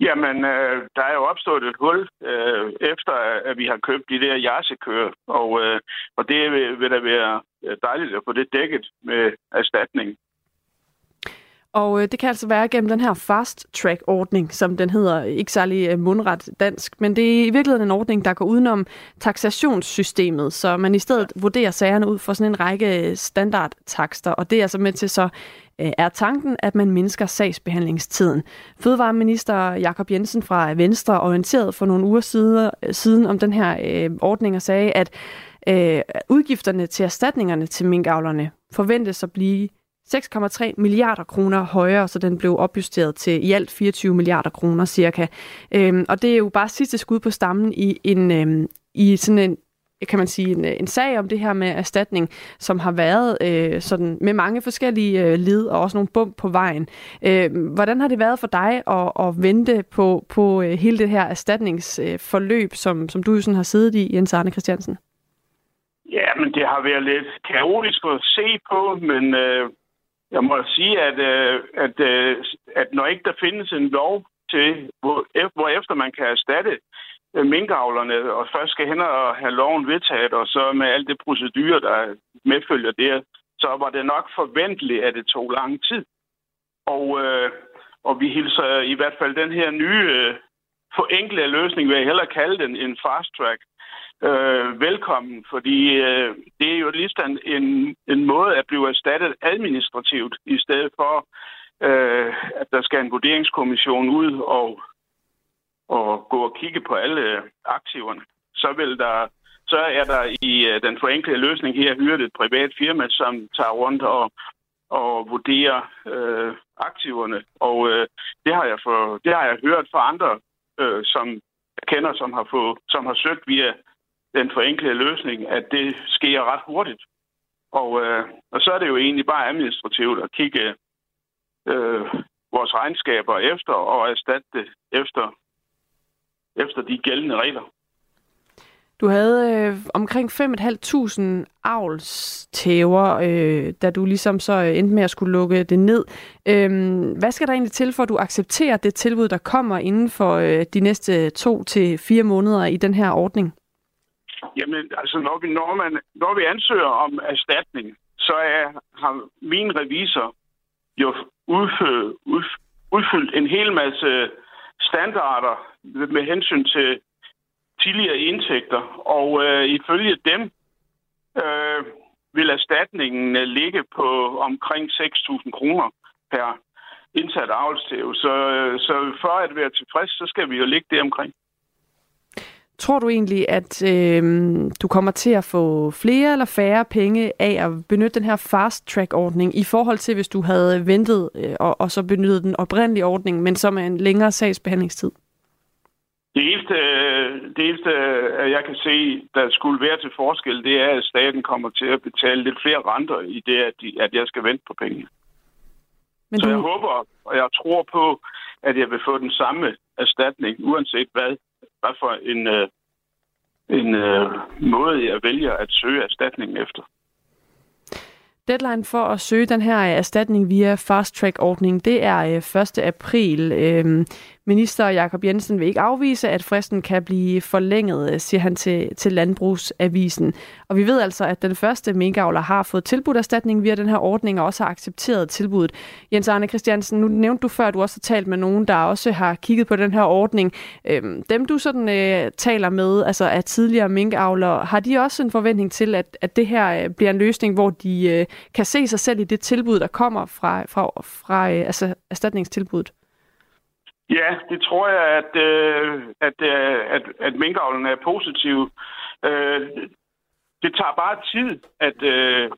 Jamen, øh, der er jo opstået et hul, øh, efter at vi har købt de der jarsekører, og, øh, og det vil, vil da være dejligt at få det dækket med erstatning. Og øh, det kan altså være gennem den her fast track-ordning, som den hedder, ikke særlig øh, mundret dansk, men det er i virkeligheden en ordning, der går udenom taxationssystemet, så man i stedet vurderer sagerne ud for sådan en række standardtakster, og det er altså med til så øh, er tanken, at man mindsker sagsbehandlingstiden. Fødevareminister Jakob Jensen fra Venstre orienterede for nogle uger siden, siden om den her øh, ordning og sagde, at øh, udgifterne til erstatningerne til minkavlerne forventes at blive 6,3 milliarder kroner højere, så den blev opjusteret til i alt 24 milliarder kroner cirka. Øhm, og det er jo bare sidste skud på stammen i en øhm, i sådan en kan man sige, en, en sag om det her med erstatning, som har været øh, sådan med mange forskellige øh, led og også nogle bump på vejen. Øh, hvordan har det været for dig at, at vente på, på øh, hele det her erstatningsforløb, øh, som, som du jo sådan har siddet i, Jens Arne Christiansen? Ja, men det har været lidt kaotisk at se på, men øh, jeg må sige, at, øh, at, øh, at når ikke der findes en lov til, hvor, hvor efter man kan erstatte øh, minkavlerne, og først skal hen og have loven vedtaget, og så med alt det procedurer, der medfølger det, så var det nok forventeligt, at det tog lang tid. Og, øh, og vi hilser i hvert fald den her nye øh, forenklede løsning, vil jeg hellere kalde den en fast track, øh, velkommen, fordi øh, det er jo ligesom en, en måde at blive erstattet administrativt, i stedet for, øh, at der skal en vurderingskommission ud og, og gå og kigge på alle aktiverne. Så vil der så er der i øh, den forenklede løsning her hyret et privat firma, som tager rundt og, og vurdere øh, aktiverne. Og øh, det, har jeg for, det har jeg hørt fra andre, øh, som jeg kender, som har, fået, som har søgt via den forenklede løsning, at det sker ret hurtigt. Og, øh, og så er det jo egentlig bare administrativt at kigge øh, vores regnskaber efter og erstatte det efter, efter de gældende regler. Du havde øh, omkring 5.500 avlstæver, øh, da du ligesom så øh, endte med at skulle lukke det ned. Øh, hvad skal der egentlig til, for at du accepterer det tilbud, der kommer inden for øh, de næste to til fire måneder i den her ordning? Jamen, altså, når vi, når, man, når vi ansøger om erstatning, så er, har min revisor jo udfyldt, udfyldt en hel masse standarder med hensyn til tidligere indtægter, og øh, ifølge dem øh, vil erstatningen øh, ligge på omkring 6.000 kroner per indsat avlstæv. Så, øh, så for at være tilfreds, så skal vi jo ligge det omkring. Tror du egentlig, at øh, du kommer til at få flere eller færre penge af at benytte den her fast track ordning i forhold til, hvis du havde ventet øh, og, og så benyttet den oprindelige ordning, men som er en længere sagsbehandlingstid? Det eneste, det eneste, jeg kan se, der skulle være til forskel, det er, at staten kommer til at betale lidt flere renter i det, at, de, at jeg skal vente på penge. Men Så du... jeg håber, og jeg tror på, at jeg vil få den samme erstatning, uanset hvad, hvad for en, øh, en øh, måde, jeg vælger at søge erstatningen efter. Deadline for at søge den her øh, erstatning via fast track ordning, det er øh, 1. April. Øhm, Minister Jakob Jensen vil ikke afvise, at fristen kan blive forlænget, øh, siger han til, til Landbrugsavisen. Og vi ved altså, at den første minkavler har fået tilbudt erstatning via den her ordning, og også har accepteret tilbuddet. Jens Arne Christiansen, nu nævnte du før, at du også har talt med nogen, der også har kigget på den her ordning. Øhm, dem du sådan øh, taler med, altså af tidligere minkavlere, har de også en forventning til, at, at det her øh, bliver en løsning, hvor de øh, kan se sig selv i det tilbud, der kommer fra, fra, fra øh, altså erstatningstilbuddet? Ja, det tror jeg, at, øh, at, øh, at, at minkavlen er positiv. Øh, det tager bare tid at, øh,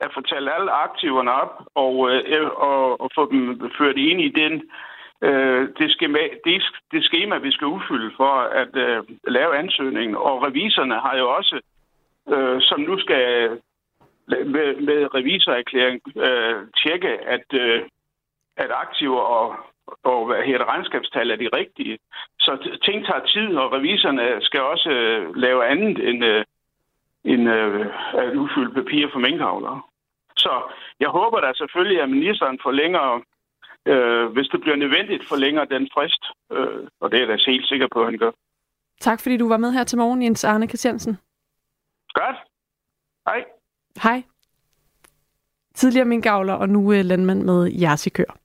at fortælle alle aktiverne op og, øh, og, og få dem ført ind i den, øh, det, skema, det, det schema, vi skal udfylde for at øh, lave ansøgningen. Og reviserne har jo også, øh, som nu skal med, med revisorerklæring øh, tjekke, at, øh, at aktiver og og hvad hedder regnskabstal er de rigtige. Så ting tager tid, og reviserne skal også øh, lave andet end, øh, end øh, at udfylde papir for minkavlere. Så jeg håber da selvfølgelig, at ministeren forlænger, øh, hvis det bliver nødvendigt, forlænger den frist. Øh, og det er jeg da helt sikker på, at han gør. Tak fordi du var med her til morgen, Jens Arne Christiansen. Godt. Hej. Hej. Tidligere minkavler og nu landmand med jersikør.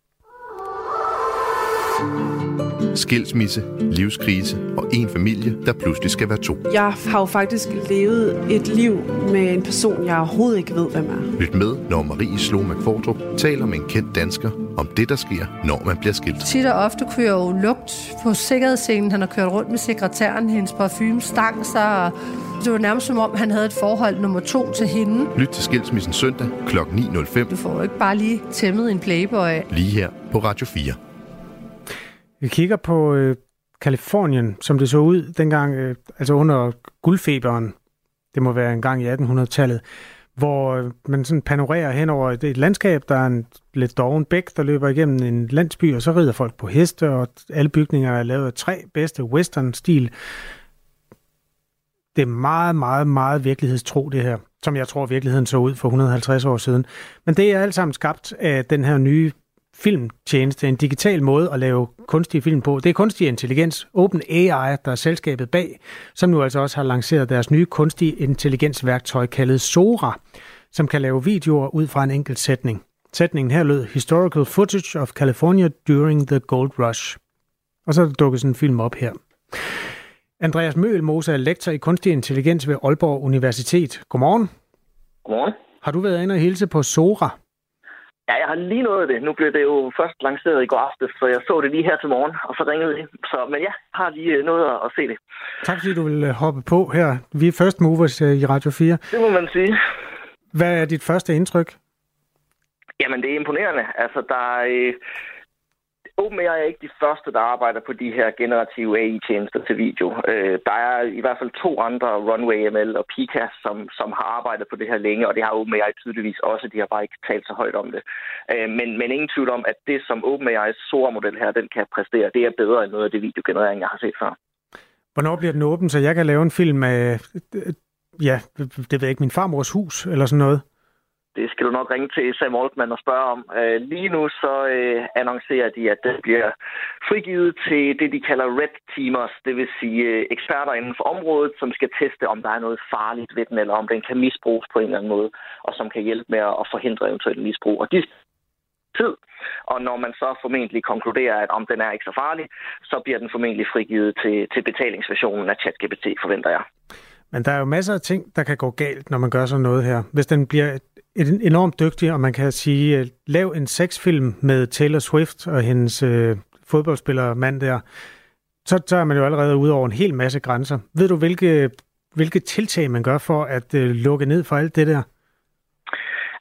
Skilsmisse, livskrise og en familie, der pludselig skal være to. Jeg har jo faktisk levet et liv med en person, jeg overhovedet ikke ved, hvem er. Lyt med, når Marie Slo McFordrup taler med en kendt dansker om det, der sker, når man bliver skilt. Tit og ofte kunne jeg jo lugt på sikkerhedsscenen. Han har kørt rundt med sekretæren, hendes parfume stang sig, det var nærmest som om, han havde et forhold nummer to til hende. Lyt til Skilsmissen søndag kl. 9.05. Du får jo ikke bare lige tæmmet en playboy. Lige her på Radio 4. Vi kigger på øh, Kalifornien, som det så ud dengang, øh, altså under guldfeberen. Det må være en gang i 1800-tallet hvor øh, man sådan panorerer hen over et, et landskab, der er en lidt doven bæk, der løber igennem en landsby, og så rider folk på heste, og alle bygninger er lavet af træ, bedste western-stil. Det er meget, meget, meget virkelighedstro, det her, som jeg tror virkeligheden så ud for 150 år siden. Men det er alt sammen skabt af den her nye filmtjeneste, en digital måde at lave kunstige film på. Det er kunstig intelligens, OpenAI, der er selskabet bag, som nu altså også har lanceret deres nye kunstige intelligensværktøj kaldet Sora, som kan lave videoer ud fra en enkelt sætning. Sætningen her lød Historical footage of California during the Gold Rush. Og så er der dukket sådan en film op her. Andreas Møgelmose er lektor i kunstig intelligens ved Aalborg Universitet. Godmorgen. Godmorgen. Har du været inde og hilse på Sora? Ja, jeg har lige nået det. Nu blev det jo først lanceret i går aftes, så jeg så det lige her til morgen, og så ringede det. Så, men ja, jeg har lige øh, nået at se det. Tak fordi du vil øh, hoppe på her. Vi er first movers øh, i Radio 4. Det må man sige. Hvad er dit første indtryk? Jamen, det er imponerende. Altså, der er... Øh, OpenAI er ikke de første, der arbejder på de her generative AI-tjenester til video. Øh, der er i hvert fald to andre, Runway ML og Pika, som, som har arbejdet på det her længe, og det har OpenAI tydeligvis også. De har bare ikke talt så højt om det. Øh, men, men ingen tvivl om, at det, som OpenAI's SORA-model her, den kan præstere, det er bedre end noget af det videogenerering, jeg har set før. Hvornår bliver den åben, så jeg kan lave en film af, ja, det ved jeg ikke, min farmors hus, eller sådan noget? Det skal du nok ringe til Sam Altman og spørge om. Øh, lige nu så øh, annoncerer de, at det bliver frigivet til det, de kalder red teamers, det vil sige øh, eksperter inden for området, som skal teste, om der er noget farligt ved den, eller om den kan misbruges på en eller anden måde, og som kan hjælpe med at forhindre eventuelt misbrug. Og de tid, og når man så formentlig konkluderer, at om den er ikke så farlig, så bliver den formentlig frigivet til, til betalingsversionen af ChatGPT, forventer jeg. Men der er jo masser af ting, der kan gå galt, når man gør sådan noget her. Hvis den bliver enormt dygtig, og man kan sige, øh, lav en sexfilm med Taylor Swift og hendes øh, fodboldspiller mand der, så, så er man jo allerede ud over en hel masse grænser. Ved du, hvilke, hvilke tiltag man gør for at øh, lukke ned for alt det der?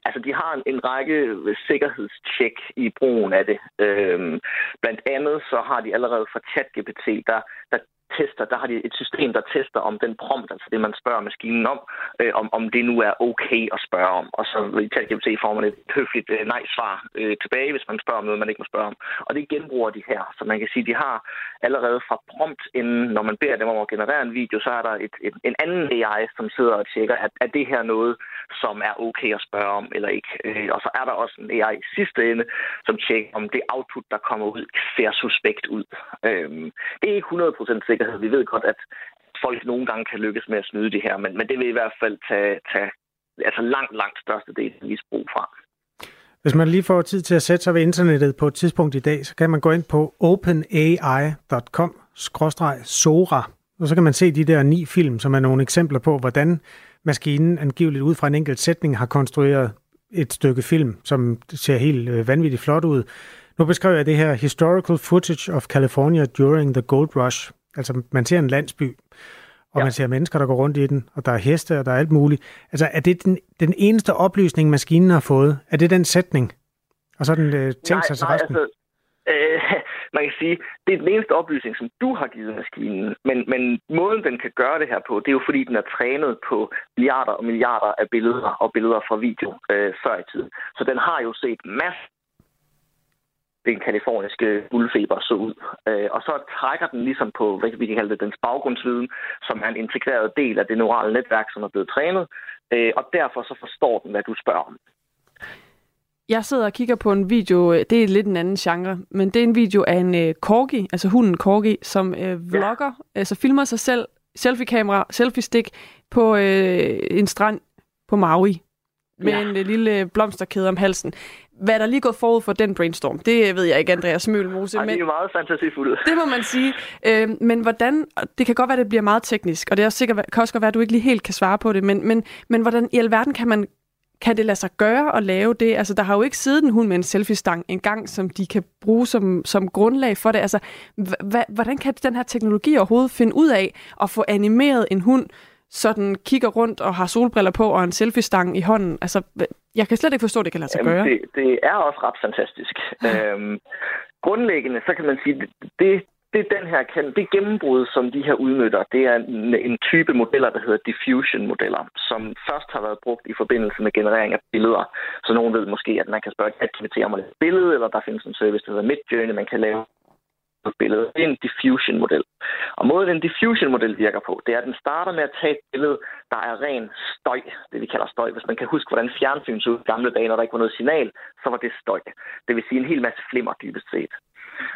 Altså, de har en, en række øh, sikkerhedstjek i brugen af det. Øhm, blandt andet så har de allerede fra ChatGPT, der, der tester, der har de et system, der tester om den prompt, altså det, man spørger maskinen om, øh, om, om det nu er okay at spørge om. Og så i ChatGPT får man et høfligt øh, nej-svar øh, tilbage, hvis man spørger om noget, man ikke må spørge om. Og det genbruger de her. Så man kan sige, de har allerede fra prompt, inden når man beder dem om at generere en video, så er der et, et, en anden AI, som sidder og tjekker, at er det her noget, som er okay at spørge om eller ikke. Øh, og så er der også en AI i sidste ende, som tjekker, om det output, der kommer ud, ser suspekt ud. Øh, det er ikke 100% sikkerhed. Vi ved godt, at folk nogle gange kan lykkes med at snyde det her, men, men det vil i hvert fald tage, tage altså langt, langt største del af misbrug fra. Hvis man lige får tid til at sætte sig ved internettet på et tidspunkt i dag, så kan man gå ind på openai.com-sora, og så kan man se de der ni film, som er nogle eksempler på, hvordan maskinen angiveligt ud fra en enkelt sætning har konstrueret et stykke film, som ser helt øh, vanvittigt flot ud. Nu beskriver jeg det her Historical Footage of California During the Gold Rush. Altså, man ser en landsby, og ja. man ser mennesker, der går rundt i den, og der er heste, og der er alt muligt. Altså, er det den, den eneste oplysning, maskinen har fået? Er det den sætning? Og så er den øh, tænkt sig til resten? Altså, øh, <laughs> man kan sige, det er den eneste oplysning, som du har givet maskinen. Men, men måden, den kan gøre det her på, det er jo fordi, den er trænet på milliarder og milliarder af billeder og billeder fra video øh, før i tiden. Så den har jo set masser den kaliforniske guldfeber så ud. Øh, og så trækker den ligesom på, hvad vi kan kalde det, dens baggrundsviden, som er en integreret del af det neurale netværk, som er blevet trænet. Øh, og derfor så forstår den, hvad du spørger om. Jeg sidder og kigger på en video, øh, det er lidt en anden genre, men det er en video af en corgi, altså hunden corgi, som øh, vlogger, ja. altså filmer sig selv, selfie-kamera, selfie-stik på øh, en strand på Maui med ja. en lille blomsterkæde om halsen. Hvad der lige gået forud for den brainstorm, det ved jeg ikke, Andreas Mølmose. Men det er meget fantasifuldt. <laughs> Det må man sige. Øh, men hvordan, det kan godt være, det bliver meget teknisk, og det er også sikkert, kan også godt være, at du ikke lige helt kan svare på det, men, men, men hvordan i alverden kan man kan det lade sig gøre at lave det? Altså, der har jo ikke siddet en hund med en selfie-stang engang, som de kan bruge som, som grundlag for det. Altså, hvordan kan den her teknologi overhovedet finde ud af at få animeret en hund, sådan kigger rundt og har solbriller på og en selfie-stang i hånden? Altså, jeg kan slet ikke forstå, at det kan lade sig gøre. Det, det er også ret fantastisk. <laughs> øhm, grundlæggende, så kan man sige, det, det, det den her det gennembrud, som de her udnytter, det er en, en type modeller, der hedder diffusion-modeller, som først har været brugt i forbindelse med generering af billeder. Så nogen ved måske, at man kan spørge ChatGPT om at lave et billede, eller der findes en service, der hedder Midjourney, man kan lave et billede. Det er en diffusion-model. Og måden en diffusion-model virker på, det er, at den starter med at tage et billede, der er ren støj, det vi kalder støj. Hvis man kan huske, hvordan fjernsyn så ud i gamle dage, når der ikke var noget signal, så var det støj. Det vil sige en hel masse flimmer dybest set.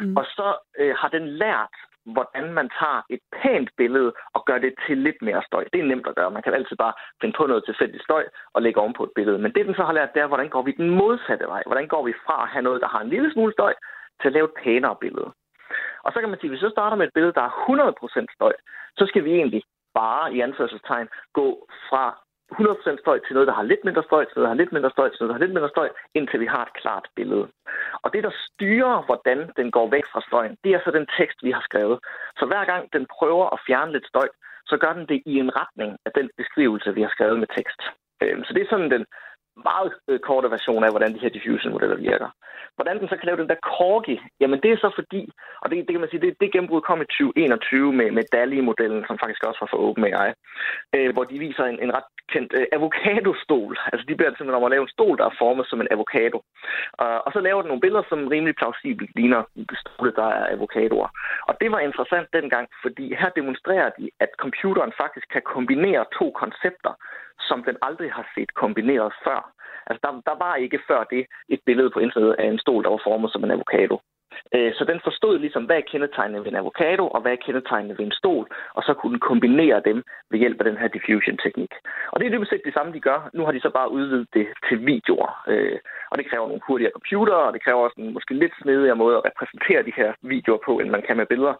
Mm. Og så øh, har den lært, hvordan man tager et pænt billede og gør det til lidt mere støj. Det er nemt at gøre. Man kan altid bare finde på noget tilfældigt støj og lægge oven på et billede. Men det, den så har lært, det er, hvordan går vi den modsatte vej? Hvordan går vi fra at have noget, der har en lille smule støj, til at lave et pænere billede? Og så kan man sige, at hvis vi så starter med et billede, der er 100% støj, så skal vi egentlig bare i anførselstegn gå fra 100% støj til noget, der har lidt mindre støj, til noget, der har lidt mindre støj, til noget, der har lidt mindre støj, indtil vi har et klart billede. Og det, der styrer, hvordan den går væk fra støjen, det er så den tekst, vi har skrevet. Så hver gang den prøver at fjerne lidt støj, så gør den det i en retning af den beskrivelse, vi har skrevet med tekst. Øhm, så det er sådan den meget øh, korte version af, hvordan de her diffusion-modeller virker. Hvordan den så kan lave den der corgi, jamen det er så fordi, og det, det kan man sige, det, det gennembrud kom i 2021 med, med DALI-modellen, som faktisk også var for OpenAI, øh, hvor de viser en, en ret kendt øh, avocado-stol. Altså de beder simpelthen om at lave en stol, der er formet som en avocado. Uh, og så laver den nogle billeder, som rimelig plausibelt ligner stole, der er avocadoer. Og det var interessant dengang, fordi her demonstrerer de, at computeren faktisk kan kombinere to koncepter, som den aldrig har set kombineret før. Altså, der, der var ikke før det et billede på internettet af en stol, der var formet som en avocado. Øh, så den forstod ligesom, hvad er kendetegnene ved en avocado, og hvad er kendetegnene ved en stol, og så kunne den kombinere dem ved hjælp af den her diffusion-teknik. Og det er dybest set det samme, de gør. Nu har de så bare udvidet det til videoer, øh, og det kræver nogle hurtigere computere, og det kræver også en måske lidt snedigere måde at repræsentere de her videoer på, end man kan med billeder.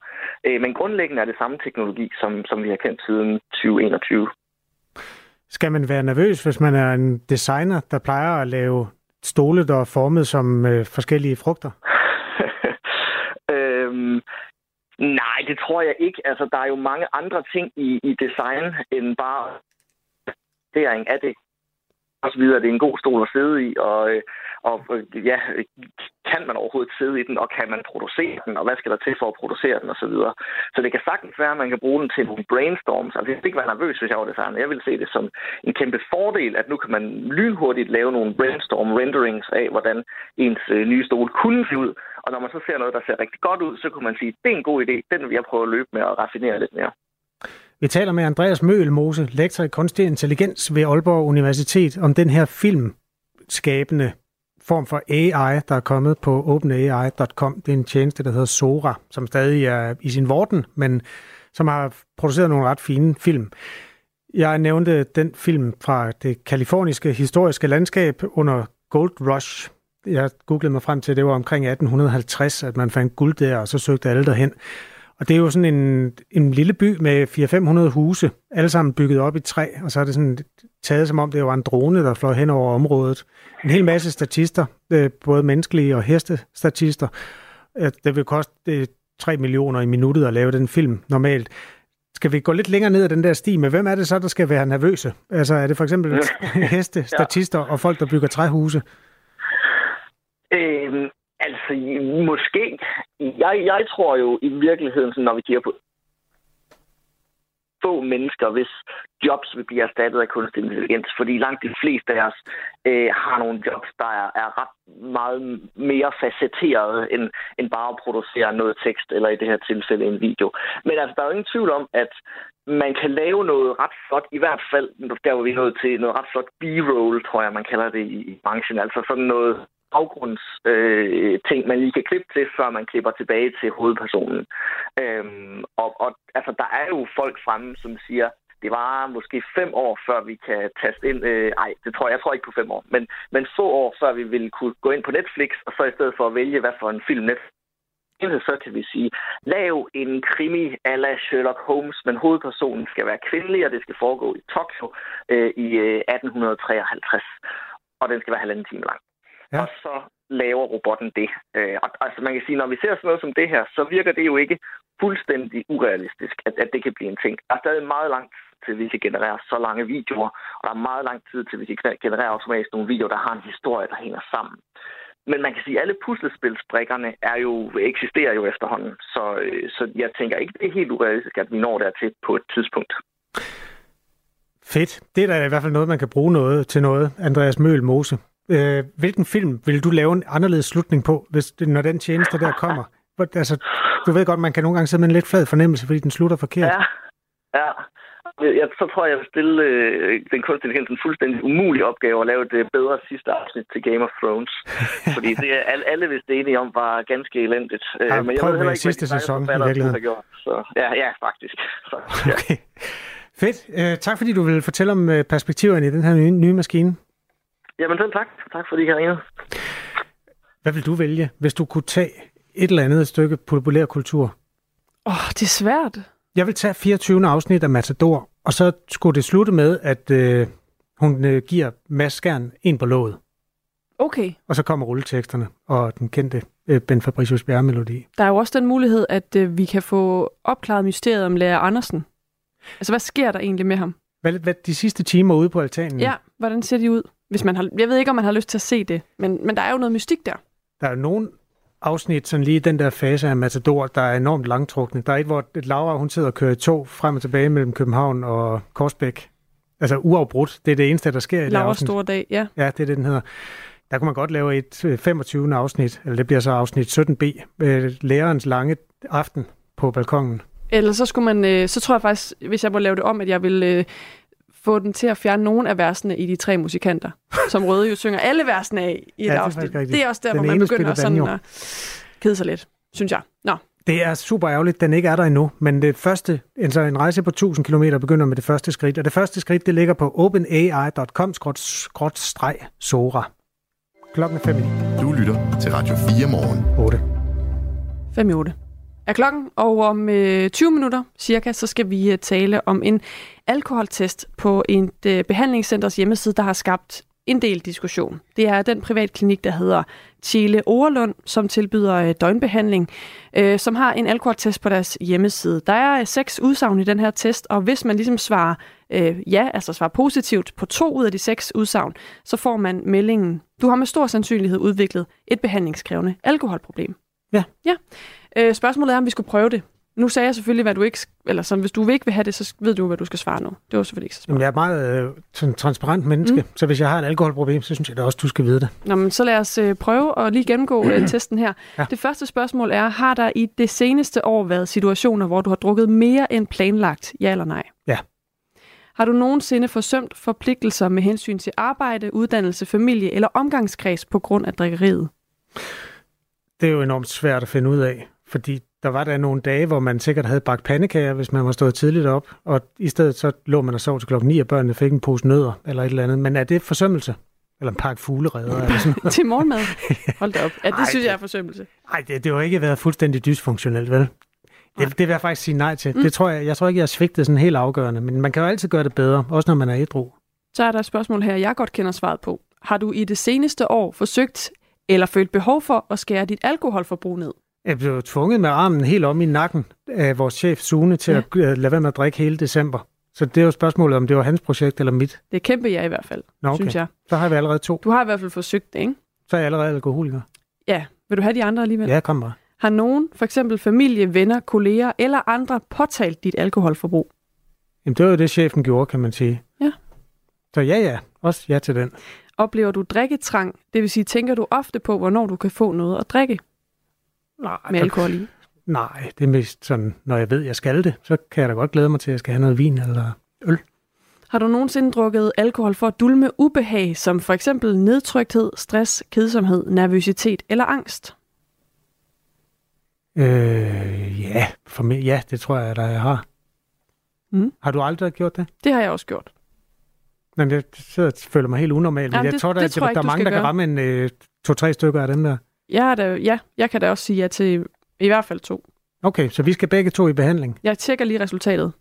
Øh, men grundlæggende er det samme teknologi, som, som vi har kendt siden 2021. Skal man være nervøs, hvis man er en designer, der plejer at lave stole, der er formet som øh, forskellige frugter? <laughs> øhm, nej, det tror jeg ikke. Altså, der er jo mange andre ting i, i design, end bare af det. Og så videre, det er en god stol at sidde i, og øh, og øh, ja, kan man overhovedet sidde i den, og kan man producere den, og hvad skal der til for at producere den, osv. Så, så det kan sagtens være, at man kan bruge den til nogle brainstorms. Altså, jeg vil ikke være nervøs, hvis jeg var designer. Jeg vil se det som en kæmpe fordel, at nu kan man lynhurtigt lave nogle brainstorm renderings af, hvordan ens øh, nye stol kunne se ud. Og når man så ser noget, der ser rigtig godt ud, så kunne man sige, det er en god idé, den vil jeg prøve at løbe med og raffinere lidt mere. Vi taler med Andreas Møgelmose, lektor i kunstig intelligens ved Aalborg Universitet, om den her film skabende form for AI, der er kommet på openai.com. Det er en tjeneste, der hedder Sora, som stadig er i sin vorden, men som har produceret nogle ret fine film. Jeg nævnte den film fra det kaliforniske historiske landskab under Gold Rush. Jeg googlede mig frem til, at det var omkring 1850, at man fandt guld der, og så søgte alle derhen. Og det er jo sådan en, en lille by med 400-500 huse, alle sammen bygget op i træ, og så er det sådan taget som om det var en drone, der fløj hen over området. En hel masse statister, øh, både menneskelige og hestestatister. Det vil koste 3 millioner i minuttet at lave den film normalt. Skal vi gå lidt længere ned ad den der sti med, hvem er det så, der skal være nervøse? Altså er det for eksempel <laughs> heste, statister og folk, der bygger træhuse? Øhm, altså, måske. Jeg, jeg tror jo i virkeligheden, når vi kigger på få mennesker, hvis jobs vil blive erstattet af kunstig intelligens, fordi langt de fleste af os øh, har nogle jobs, der er, er ret meget mere facetterede end, end bare at producere noget tekst, eller i det her tilfælde en video. Men altså, der er jo ingen tvivl om, at man kan lave noget ret flot, i hvert fald, der hvor vi nået til noget ret flot b-roll, tror jeg, man kalder det i branchen. Altså sådan noget baggrundsting, øh, man lige kan klippe til, før man klipper tilbage til hovedpersonen. Øhm, og, og altså, der er jo folk fremme, som siger, det var måske fem år, før vi kan taste ind. Øh, ej, det tror jeg, jeg tror ikke på fem år, men, men få år, før vi ville kunne gå ind på Netflix, og så i stedet for at vælge, hvad for en film Netflix så kan vi sige, lav en krimi ala Sherlock Holmes, men hovedpersonen skal være kvindelig, og det skal foregå i Tokyo øh, i øh, 1853. Og den skal være halvanden time lang ja. og så laver robotten det. Øh, og, altså man kan sige, når vi ser sådan noget som det her, så virker det jo ikke fuldstændig urealistisk, at, at det kan blive en ting. Der er stadig meget langt til, vi kan generere så lange videoer, og der er meget lang tid til, vi kan generere automatisk nogle videoer, der har en historie, der hænger sammen. Men man kan sige, at alle puslespilsbrikkerne er jo, eksisterer jo efterhånden, så, øh, så jeg tænker ikke, det er helt urealistisk, at vi når dertil på et tidspunkt. Fedt. Det er da i hvert fald noget, man kan bruge noget til noget, Andreas Møl Mose. Øh, hvilken film vil du lave en anderledes slutning på, hvis, når den tjeneste der kommer? Altså, du ved godt, man kan nogle gange sidde med en lidt flad fornemmelse, fordi den slutter forkert. Ja, ja. Jeg, så tror jeg, jeg vil stille øh, den kunstige intelligens en fuldstændig umulig opgave at lave det bedre sidste afsnit til Game of Thrones. <laughs> fordi det er alle, alle vidste enige om var ganske elendigt. Øh, ja, men jeg ved heller ikke, sidste sæson, i virkeligheden. Så, ja, ja, faktisk. <laughs> Så, ja. Okay. Fedt. Uh, tak fordi du vil fortælle om uh, perspektiverne i den her nye, nye maskine. Jamen selv tak. Tak fordi I har ringet. Hvad vil du vælge, hvis du kunne tage et eller andet stykke populær kultur? Åh, oh, det er svært. Jeg vil tage 24. afsnit af Matador, og så skulle det slutte med, at øh, hun øh, giver Mads Skjern en på låget. Okay. Og så kommer rulleteksterne og den kendte øh, Ben Fabricius Bjerre-melodi. Der er jo også den mulighed, at øh, vi kan få opklaret mysteriet om lærer Andersen. Altså, hvad sker der egentlig med ham? Hvad, hvad de sidste timer ude på altanen? Ja, hvordan ser de ud? Hvis man har, jeg ved ikke, om man har lyst til at se det, men, men der er jo noget mystik der. Der er nogle afsnit, sådan lige den der fase af Matador, der er enormt langtrukne. Der er et, hvor Laura, hun sidder og kører tog frem og tilbage mellem København og Korsbæk. Altså uafbrudt. Det er det eneste, der sker i det Laura afsnit. Store Dag, ja. Ja, det er det, den hedder. Der kunne man godt lave et øh, 25. afsnit, eller det bliver så afsnit 17b, øh, lærerens lange aften på balkongen. Eller så skulle man, øh, så tror jeg faktisk, hvis jeg må lave det om, at jeg vil øh, få den til at fjerne nogle af versene i de tre musikanter, <laughs> som Røde jo synger alle versene af i et Ja, det er afsnit. faktisk rigtigt. Det er også der, Den hvor man begynder sådan at kede sig lidt, synes jeg. Nå, Det er super ærgerligt, den ikke er der endnu, men det første, altså en rejse på 1000 km begynder med det første skridt, og det første skridt, det ligger på openai.com-sora. Klokken er 5 i. Du lytter til Radio 4 morgen. 8. 5 i 8 er klokken, og om øh, 20 minutter cirka, så skal vi øh, tale om en alkoholtest på en øh, behandlingscenters hjemmeside, der har skabt en del diskussion. Det er den privatklinik, der hedder Chile Overlund, som tilbyder øh, døgnbehandling, øh, som har en alkoholtest på deres hjemmeside. Der er øh, seks udsagn i den her test, og hvis man ligesom svarer øh, ja, altså svarer positivt på to ud af de seks udsagn, så får man meldingen, du har med stor sandsynlighed udviklet et behandlingskrævende alkoholproblem. Ja. Ja. Øh, spørgsmålet er, om vi skulle prøve det. Nu sagde jeg selvfølgelig, hvad du ikke... Eller sådan, hvis du ikke vil have det, så ved du, hvad du skal svare nu. Det var selvfølgelig ikke så smart. Jamen, jeg er et meget øh, sådan transparent menneske, mm. så hvis jeg har et alkoholproblem, så synes jeg da også, du skal vide det. Nå, men så lad os øh, prøve at lige gennemgå øh, <clears throat> testen her. Ja. Det første spørgsmål er, har der i det seneste år været situationer, hvor du har drukket mere end planlagt? Ja eller nej? Ja. Har du nogensinde forsømt forpligtelser med hensyn til arbejde, uddannelse, familie eller omgangskreds på grund af drikkeriet? Det er jo enormt svært at finde ud af, fordi der var der nogle dage, hvor man sikkert havde bagt pandekager, hvis man var stået tidligt op, og i stedet så lå man og sov til klokken 9, og børnene fik en pose nødder eller et eller andet. Men er det forsømmelse? Eller en pakke fugleredder eller sådan noget? <laughs> til morgenmad? <laughs> Hold da op. Ja, det Ej, synes jeg er forsømmelse. Nej, det, det har jo ikke været fuldstændig dysfunktionelt, vel? Det, det vil jeg faktisk sige nej til. Mm. Det tror jeg, jeg tror ikke, jeg har svigtet sådan helt afgørende, men man kan jo altid gøre det bedre, også når man er ædru. Så er der et spørgsmål her, jeg godt kender svaret på. Har du i det seneste år forsøgt eller følt behov for at skære dit alkoholforbrug ned? Jeg blev tvunget med armen helt om i nakken af vores chef Sune til ja. at øh, lade være med at drikke hele december. Så det er jo spørgsmålet, om det var hans projekt eller mit. Det er kæmpe ja i hvert fald, Nå, okay. synes jeg. Så har vi allerede to. Du har i hvert fald forsøgt det, ikke? Så er jeg allerede alkoholiker. Ja. Vil du have de andre alligevel? Ja, kom bare. Har nogen, for eksempel familie, venner, kolleger eller andre, påtalt dit alkoholforbrug? Jamen, det var jo det, chefen gjorde, kan man sige. Ja. Så ja, ja. Også ja til den. Oplever du drikketrang? Det vil sige, tænker du ofte på, hvornår du kan få noget at drikke? Nej, Med alkohol i? Nej, det er mest sådan, når jeg ved, jeg skal det, så kan jeg da godt glæde mig til, at jeg skal have noget vin eller øl. Har du nogensinde drukket alkohol for at dulme ubehag, som for eksempel nedtrykthed, stress, kedsomhed, nervøsitet eller angst? Øh, ja, for mig, ja, det tror jeg, at jeg har. Mm. Har du aldrig gjort det? Det har jeg også gjort. Men jeg sidder og føler mig helt unormal. Jamen, men jeg det- tror, der, det tror jeg der, der er mange, der kan ramme en øh, to-tre stykker af dem der. Jeg, er da, ja, jeg kan da også sige ja til i hvert fald to. Okay, så vi skal begge to i behandling. Jeg tjekker lige resultatet.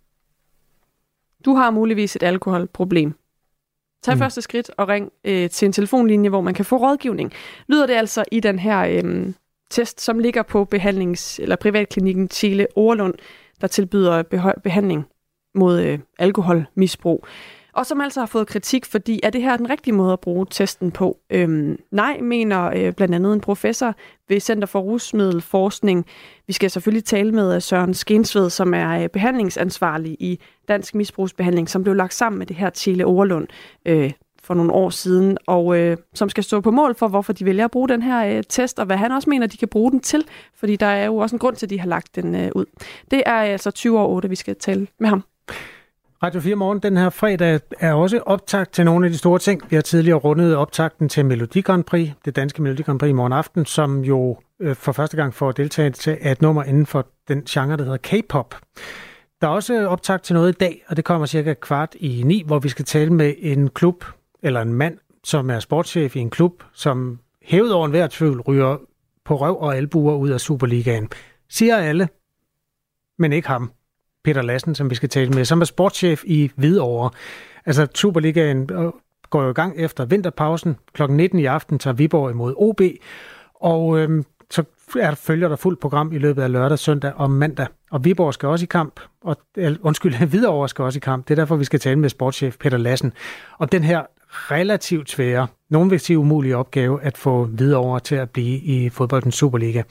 Du har muligvis et alkoholproblem. Tag mm. første skridt og ring øh, til en telefonlinje, hvor man kan få rådgivning. Lyder det altså i den her øh, test, som ligger på behandlings- eller privatklinikken Chile Overlund, der tilbyder beho- behandling mod øh, alkoholmisbrug. Og som altså har fået kritik, fordi er det her den rigtige måde at bruge testen på? Øhm, nej, mener øh, blandt andet en professor ved Center for Rusmiddelforskning. Vi skal selvfølgelig tale med øh, Søren Skensved, som er øh, behandlingsansvarlig i Dansk Misbrugsbehandling, som blev lagt sammen med det her Tele Overlund øh, for nogle år siden, og øh, som skal stå på mål for, hvorfor de vælger at bruge den her øh, test, og hvad han også mener, de kan bruge den til, fordi der er jo også en grund til, at de har lagt den øh, ud. Det er altså 20 år 8, vi skal tale med ham. Radio 4 Morgen den her fredag er også optakt til nogle af de store ting. Vi har tidligere rundet optakten til Melodi Grand Prix, det danske Melodi Grand Prix i morgen aften, som jo øh, for første gang får deltagelse af et nummer inden for den genre, der hedder K-pop. Der er også optakt til noget i dag, og det kommer cirka kvart i ni, hvor vi skal tale med en klub, eller en mand, som er sportschef i en klub, som hævet over enhver tvivl ryger på røv og albuer ud af Superligaen. Siger alle, men ikke ham. Peter Lassen, som vi skal tale med, som er sportschef i Hvidovre. Altså Superligaen øh, går jo i gang efter vinterpausen. Klokken 19 i aften tager Viborg imod OB, og øhm, så er der, følger der fuldt program i løbet af lørdag, søndag og mandag. Og Viborg skal også i kamp, og undskyld, <laughs> Hvidovre skal også i kamp. Det er derfor, vi skal tale med sportschef Peter Lassen om den her relativt svære, nogen vil sige umulige opgave, at få Hvidovre til at blive i fodboldens Superliga.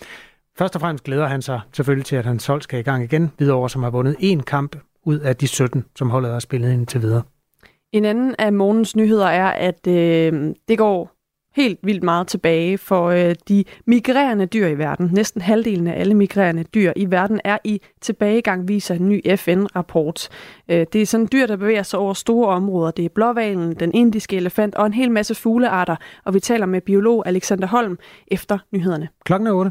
Først og fremmest glæder han sig selvfølgelig til, at hans hold skal i gang igen. Hvidovre, som har vundet én kamp ud af de 17, som holdet har spillet indtil videre. En anden af morgens nyheder er, at øh, det går helt vildt meget tilbage for øh, de migrerende dyr i verden. Næsten halvdelen af alle migrerende dyr i verden er i tilbagegang, viser en ny FN-rapport. Øh, det er sådan dyr, der bevæger sig over store områder. Det er blåvalen, den indiske elefant og en hel masse fuglearter. Og vi taler med biolog Alexander Holm efter nyhederne. Klokken er 8.